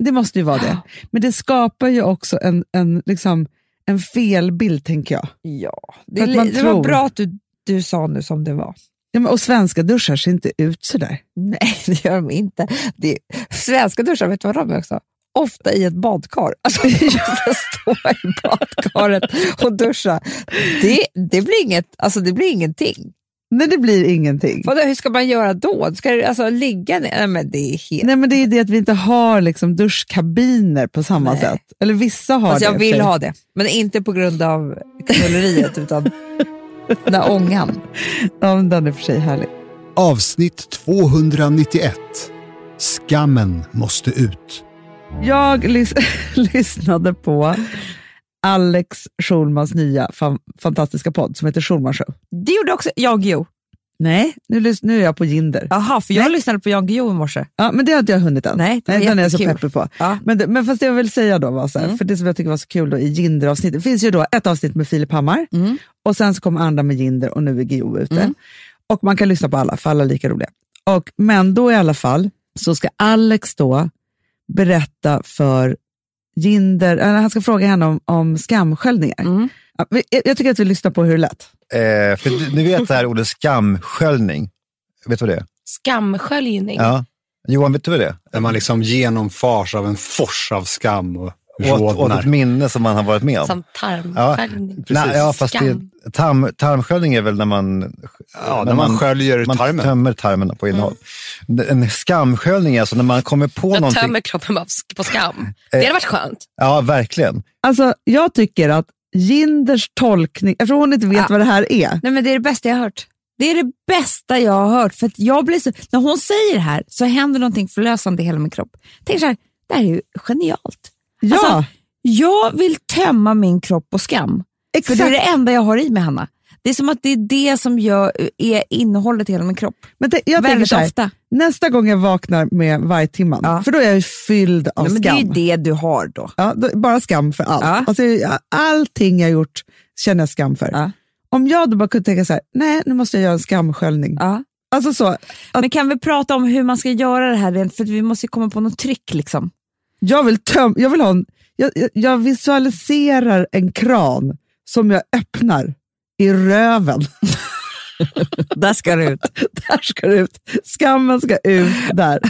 Det måste ju vara det. Men det skapar ju också en, en, liksom, en felbild, tänker jag. Ja, det, det var tror- bra att du, du sa nu som det var. Ja, men, och svenska duschar ser inte ut sådär. Nej, (laughs) det gör de inte. Det, svenska duschar, vet du vad de är också? Ofta i ett badkar. Alltså, (laughs) just att stå i badkaret och duscha. Det, det, blir inget, alltså, det blir ingenting. Nej, det blir ingenting. Vadå, hur ska man göra då? Ska du alltså ligga ner? Nej, men det är helt... Nej, men det är det att vi inte har liksom duschkabiner på samma Nej. sätt. Eller vissa har Fast det. jag vill ha det, men inte på grund av knulleriet utan den där ångan. (laughs) Ja, men den är för sig härlig. Avsnitt 291. Skammen måste ut. Jag lys- (laughs) lyssnade på Alex Schulmans nya fan- fantastiska podd som heter Schulman Show. Det gjorde också Jan Guillou. Nej, nu, nu är jag på Jinder. Jaha, för jag lyssnade på Jan Guillou i morse. Ja, men det har inte jag hunnit än. Nej, det var Nej den är jag så peppig på. Ja. Men, det, men fast det jag vill säga då var så här, Mm. för det som jag tycker var så kul då i Jinder-avsnittet, det finns ju då ett avsnitt med Filip Hammar Mm. och sen så kommer andra med Jinder och nu är Guillou ute. Mm. Och man kan lyssna på alla, för alla är lika roliga. Och, men då i alla fall så ska Alex då berätta för Jinder, eller han ska fråga henne om, om skamsköljningar. Mm. Jag, jag tycker att vi lyssnar på hur det lät. Eh, för du, ni vet det här ordet skamsköljning. Vet du vad det är? Skamsköljning. Ja. Johan, vet du vad det är? Där man liksom genomfars av en fors av skam och Åt, åt ett minne som man har varit med om. Som tarmsköljning. Nej, ja, fast det, tarm, tarmsköljning är väl när man, Ja, när man sköljer man tarmen. tömmer tarmen på innehåll. En skamsköljning är alltså när man kommer på Jag någonting. tömmer kroppen på skam. (laughs) Det hade varit skönt. Ja, verkligen. Alltså, jag tycker att Jinders tolkning, eftersom hon inte vet Ja. vad det här är, Nej, men det är det bästa jag har hört. Det är det bästa jag har hört. För att jag blir så, när hon säger det här så händer någonting förlösande i hela min kropp. Tänk så här, det här är ju genialt. Ja, Alltså, jag vill tömma min kropp på skam. För exakt. det är det enda jag har i mig, Hanna. Det är som att det är det som gör, är innehållet i hela min kropp. Men tänk- jag Väldigt här, ofta. nästa gång jag vaknar med vargtimman, Ja. för då är jag ju fylld av Nej, men det är skam. ju det du har då. Ja, då, bara skam för allt. Ja. Alltså, jag- allting jag gjort känner jag skam för. Ja. Om jag då bara kunde tänka så här, nej nu måste jag göra en skamsköljning. Ja. Alltså så, Men kan vi prata om hur man ska göra det här? För att vi måste komma på något trick. Liksom. Jag vill, töm, jag vill ha en, jag, jag- visualiserar en kran som jag öppnar i röven. (laughs) Där ska det ut. (laughs) där ska det ut. Skammen ska ut där. (laughs)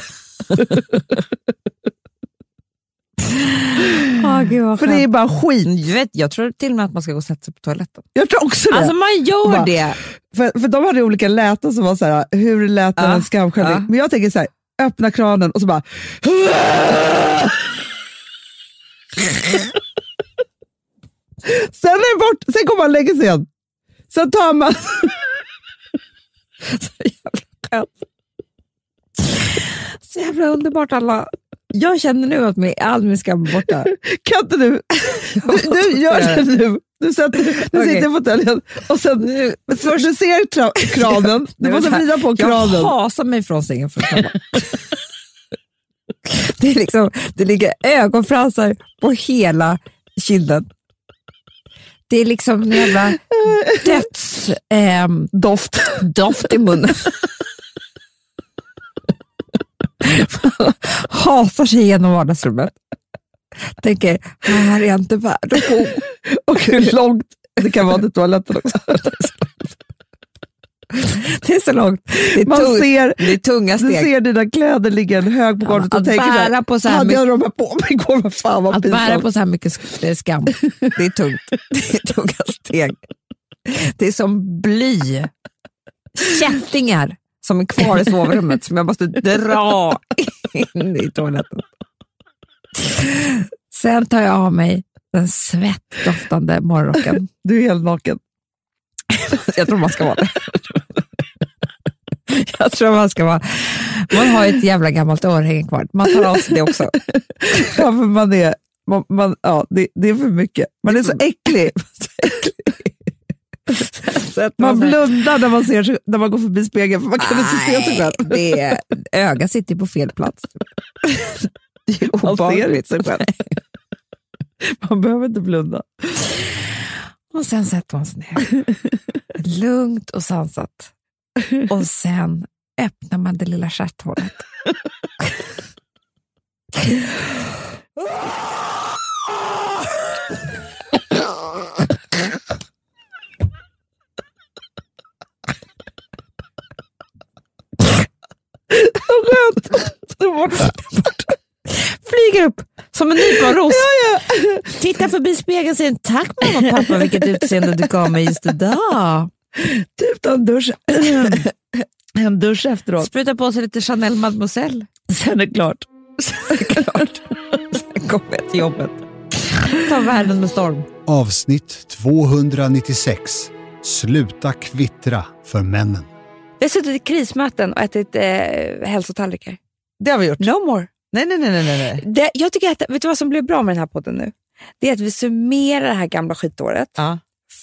Oh, Gud, För det är bara skit. jag, vet, jag tror till och med att man ska gå och sätta sig på toaletten. Jag tror också det. Alltså man gör Bara- det. För, för de hade olika läten som var så här, hur lät Ja, en skamsköljning? ja. Men jag tänker så här, öppna kranen och så bara... sen är det bort, sen kommer man lägga sig igen. Sen tar man... Så jävla skönt. Så jävla underbart alla. Jag känner nu att min, all min skam är borta. Kan inte du? Du, du gör det nu. Du, sätter, du (laughs) sitter i fåtöljen och sen, först, du ser tra- (laughs) kranen, du måste vrida på Jag kranen. hasar mig från sängen för att (laughs) det, är liksom, det ligger ögonfransar på hela kinden. Det är liksom en jävla döds... ehm, Doft. doft i munnen. Hasar sig genom vardagsrummet. Tänker, här är jag inte värd att bo. (laughs) Och hur långt det kan vara till toaletten också. (laughs) Det är så långt. Det är, Man tung, ser, det är tunga du steg. ser dina kläder ligga en hög på golvet och att tänker bära på så här hade mycket, jag de här på mig igår, vad fan vad att bära pinsamt. på så här mycket eh, skam, det är tungt. (laughs) Det är tunga steg. Det är som bly. Kättingar som är kvar i sovrummet som jag måste dra in i toaletten. (laughs) Sen tar jag av mig den svettdoftande morgonrocken. (laughs) Du är helt naken. (laughs) Jag tror man ska vara det. Jag tror man ska vara... Man har ett jävla gammalt örhänge kvar. Man tar av sig det också. Ja, för man är, man, man, ja, det, det är för mycket. Man är så äcklig. Så Man här- blundar när man, ser, sig- när man går förbi spegeln för man kan inte se sig själv. Nej, det är, ögat sitter på fel plats. Det är Man ser obehagligt. inte sig själv. (laughs) Man behöver inte blunda. Och sen sätter man sig ner. (laughs) Lugnt och sansat. Och sen öppnar man det lilla stjärthålet. (laughs) Flyger upp som en nyponros. Tittar förbi spegeln och säger tack mamma och pappa vilket utseende du gav mig just idag. Typ ta en dusch, (clears throat) en dusch efteråt. Spruta på sig lite Chanel Mademoiselle. Sen är det klart. Klart. Sen kommer jag till jobbet. Ta världen med storm. Avsnitt 296. Sluta kvittra för männen. Vi har suttit i krismöten och ätit eh, hälsotallrikar. Det har vi gjort. No more. Nej, nej, nej. nej, nej. Det, jag tycker att, vet du vad som blir bra med den här podden nu? Det är att vi summerar det här gamla skitåret. Ja.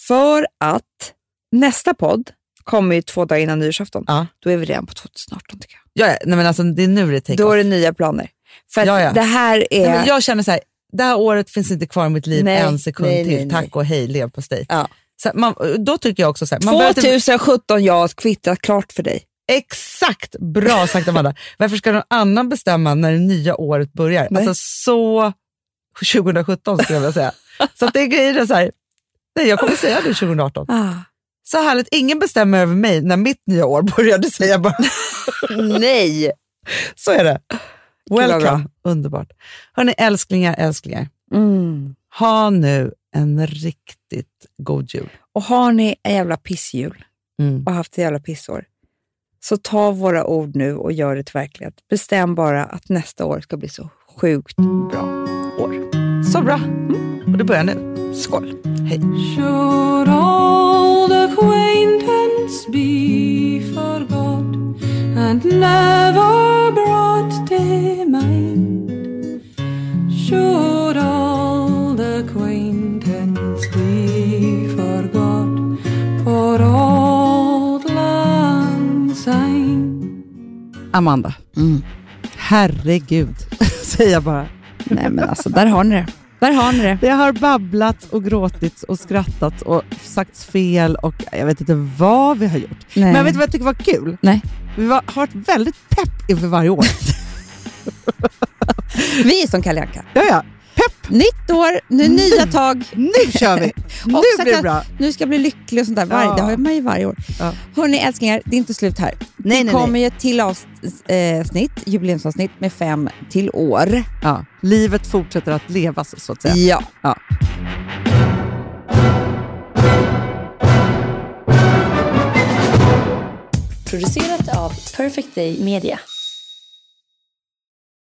För att nästa podd kommer ju två dagar innan nyårsafton. Ja. Då är vi redan på 2018 tycker jag. Ja, nej, men alltså, det är nu det take Då är det nya planer. För att Ja, ja. det här är... Nej, jag känner så här, det här året finns inte kvar i mitt liv Nej, en sekund nej, till. Tack och hej, lev på dig. Ja. Så man, då tycker jag också så här, man behöver inte- 2017, jag har kvittrat klart för dig. Exakt! Bra sagt Amanda. Varför ska någon annan bestämma när det nya året börjar? Nej. Alltså så 2017 skulle jag vilja säga. så det är grejer så här, nej, jag kommer säga det 2018. Ah. Så härligt, ingen bestämmer över mig när mitt nya år säger jag bara. (laughs) Nej! Så är det. Welcome, underbart. Hörni, älsklingar, älsklingar. Mm. Ha nu en riktigt god jul. Och har ni en jävla pissjul Mm. och haft ett jävla pissår, så ta våra ord nu och gör det till verklighet. Bestäm bara att nästa år ska bli så sjukt bra. Så bra. Och det börjar nu. Skål! Hej. Should old acquaintance be forgot and never brought to mind? Should old acquaintance be forgot for old lang syne? Amanda, herregud, (laughs) säger jag bara. Nej men alltså, där har ni det. Där har ni det. Det har babblats och gråtits och skrattats och sagts fel och jag vet inte vad vi har gjort. Nej. Men vet du vad jag tycker var kul? Nej. Vi var, har varit väldigt pepp inför varje år. (laughs) Vi är som Kalle Anka. ja, ja. Pepp! Nytt år, nu nya tag. Nu kör vi! (laughs) Nu blir det bra. Nu ska jag bli lycklig och sånt där. Varje, Ja. Det har man ju varje år. Ja. Hörni älsklingar, det är inte slut här. Nej, det nej, kommer ju ett till avsnitt, jubileumsavsnitt med fem till år. Ja. Livet fortsätter att levas så att säga. Ja. Ja. Producerat av Perfect Day Media.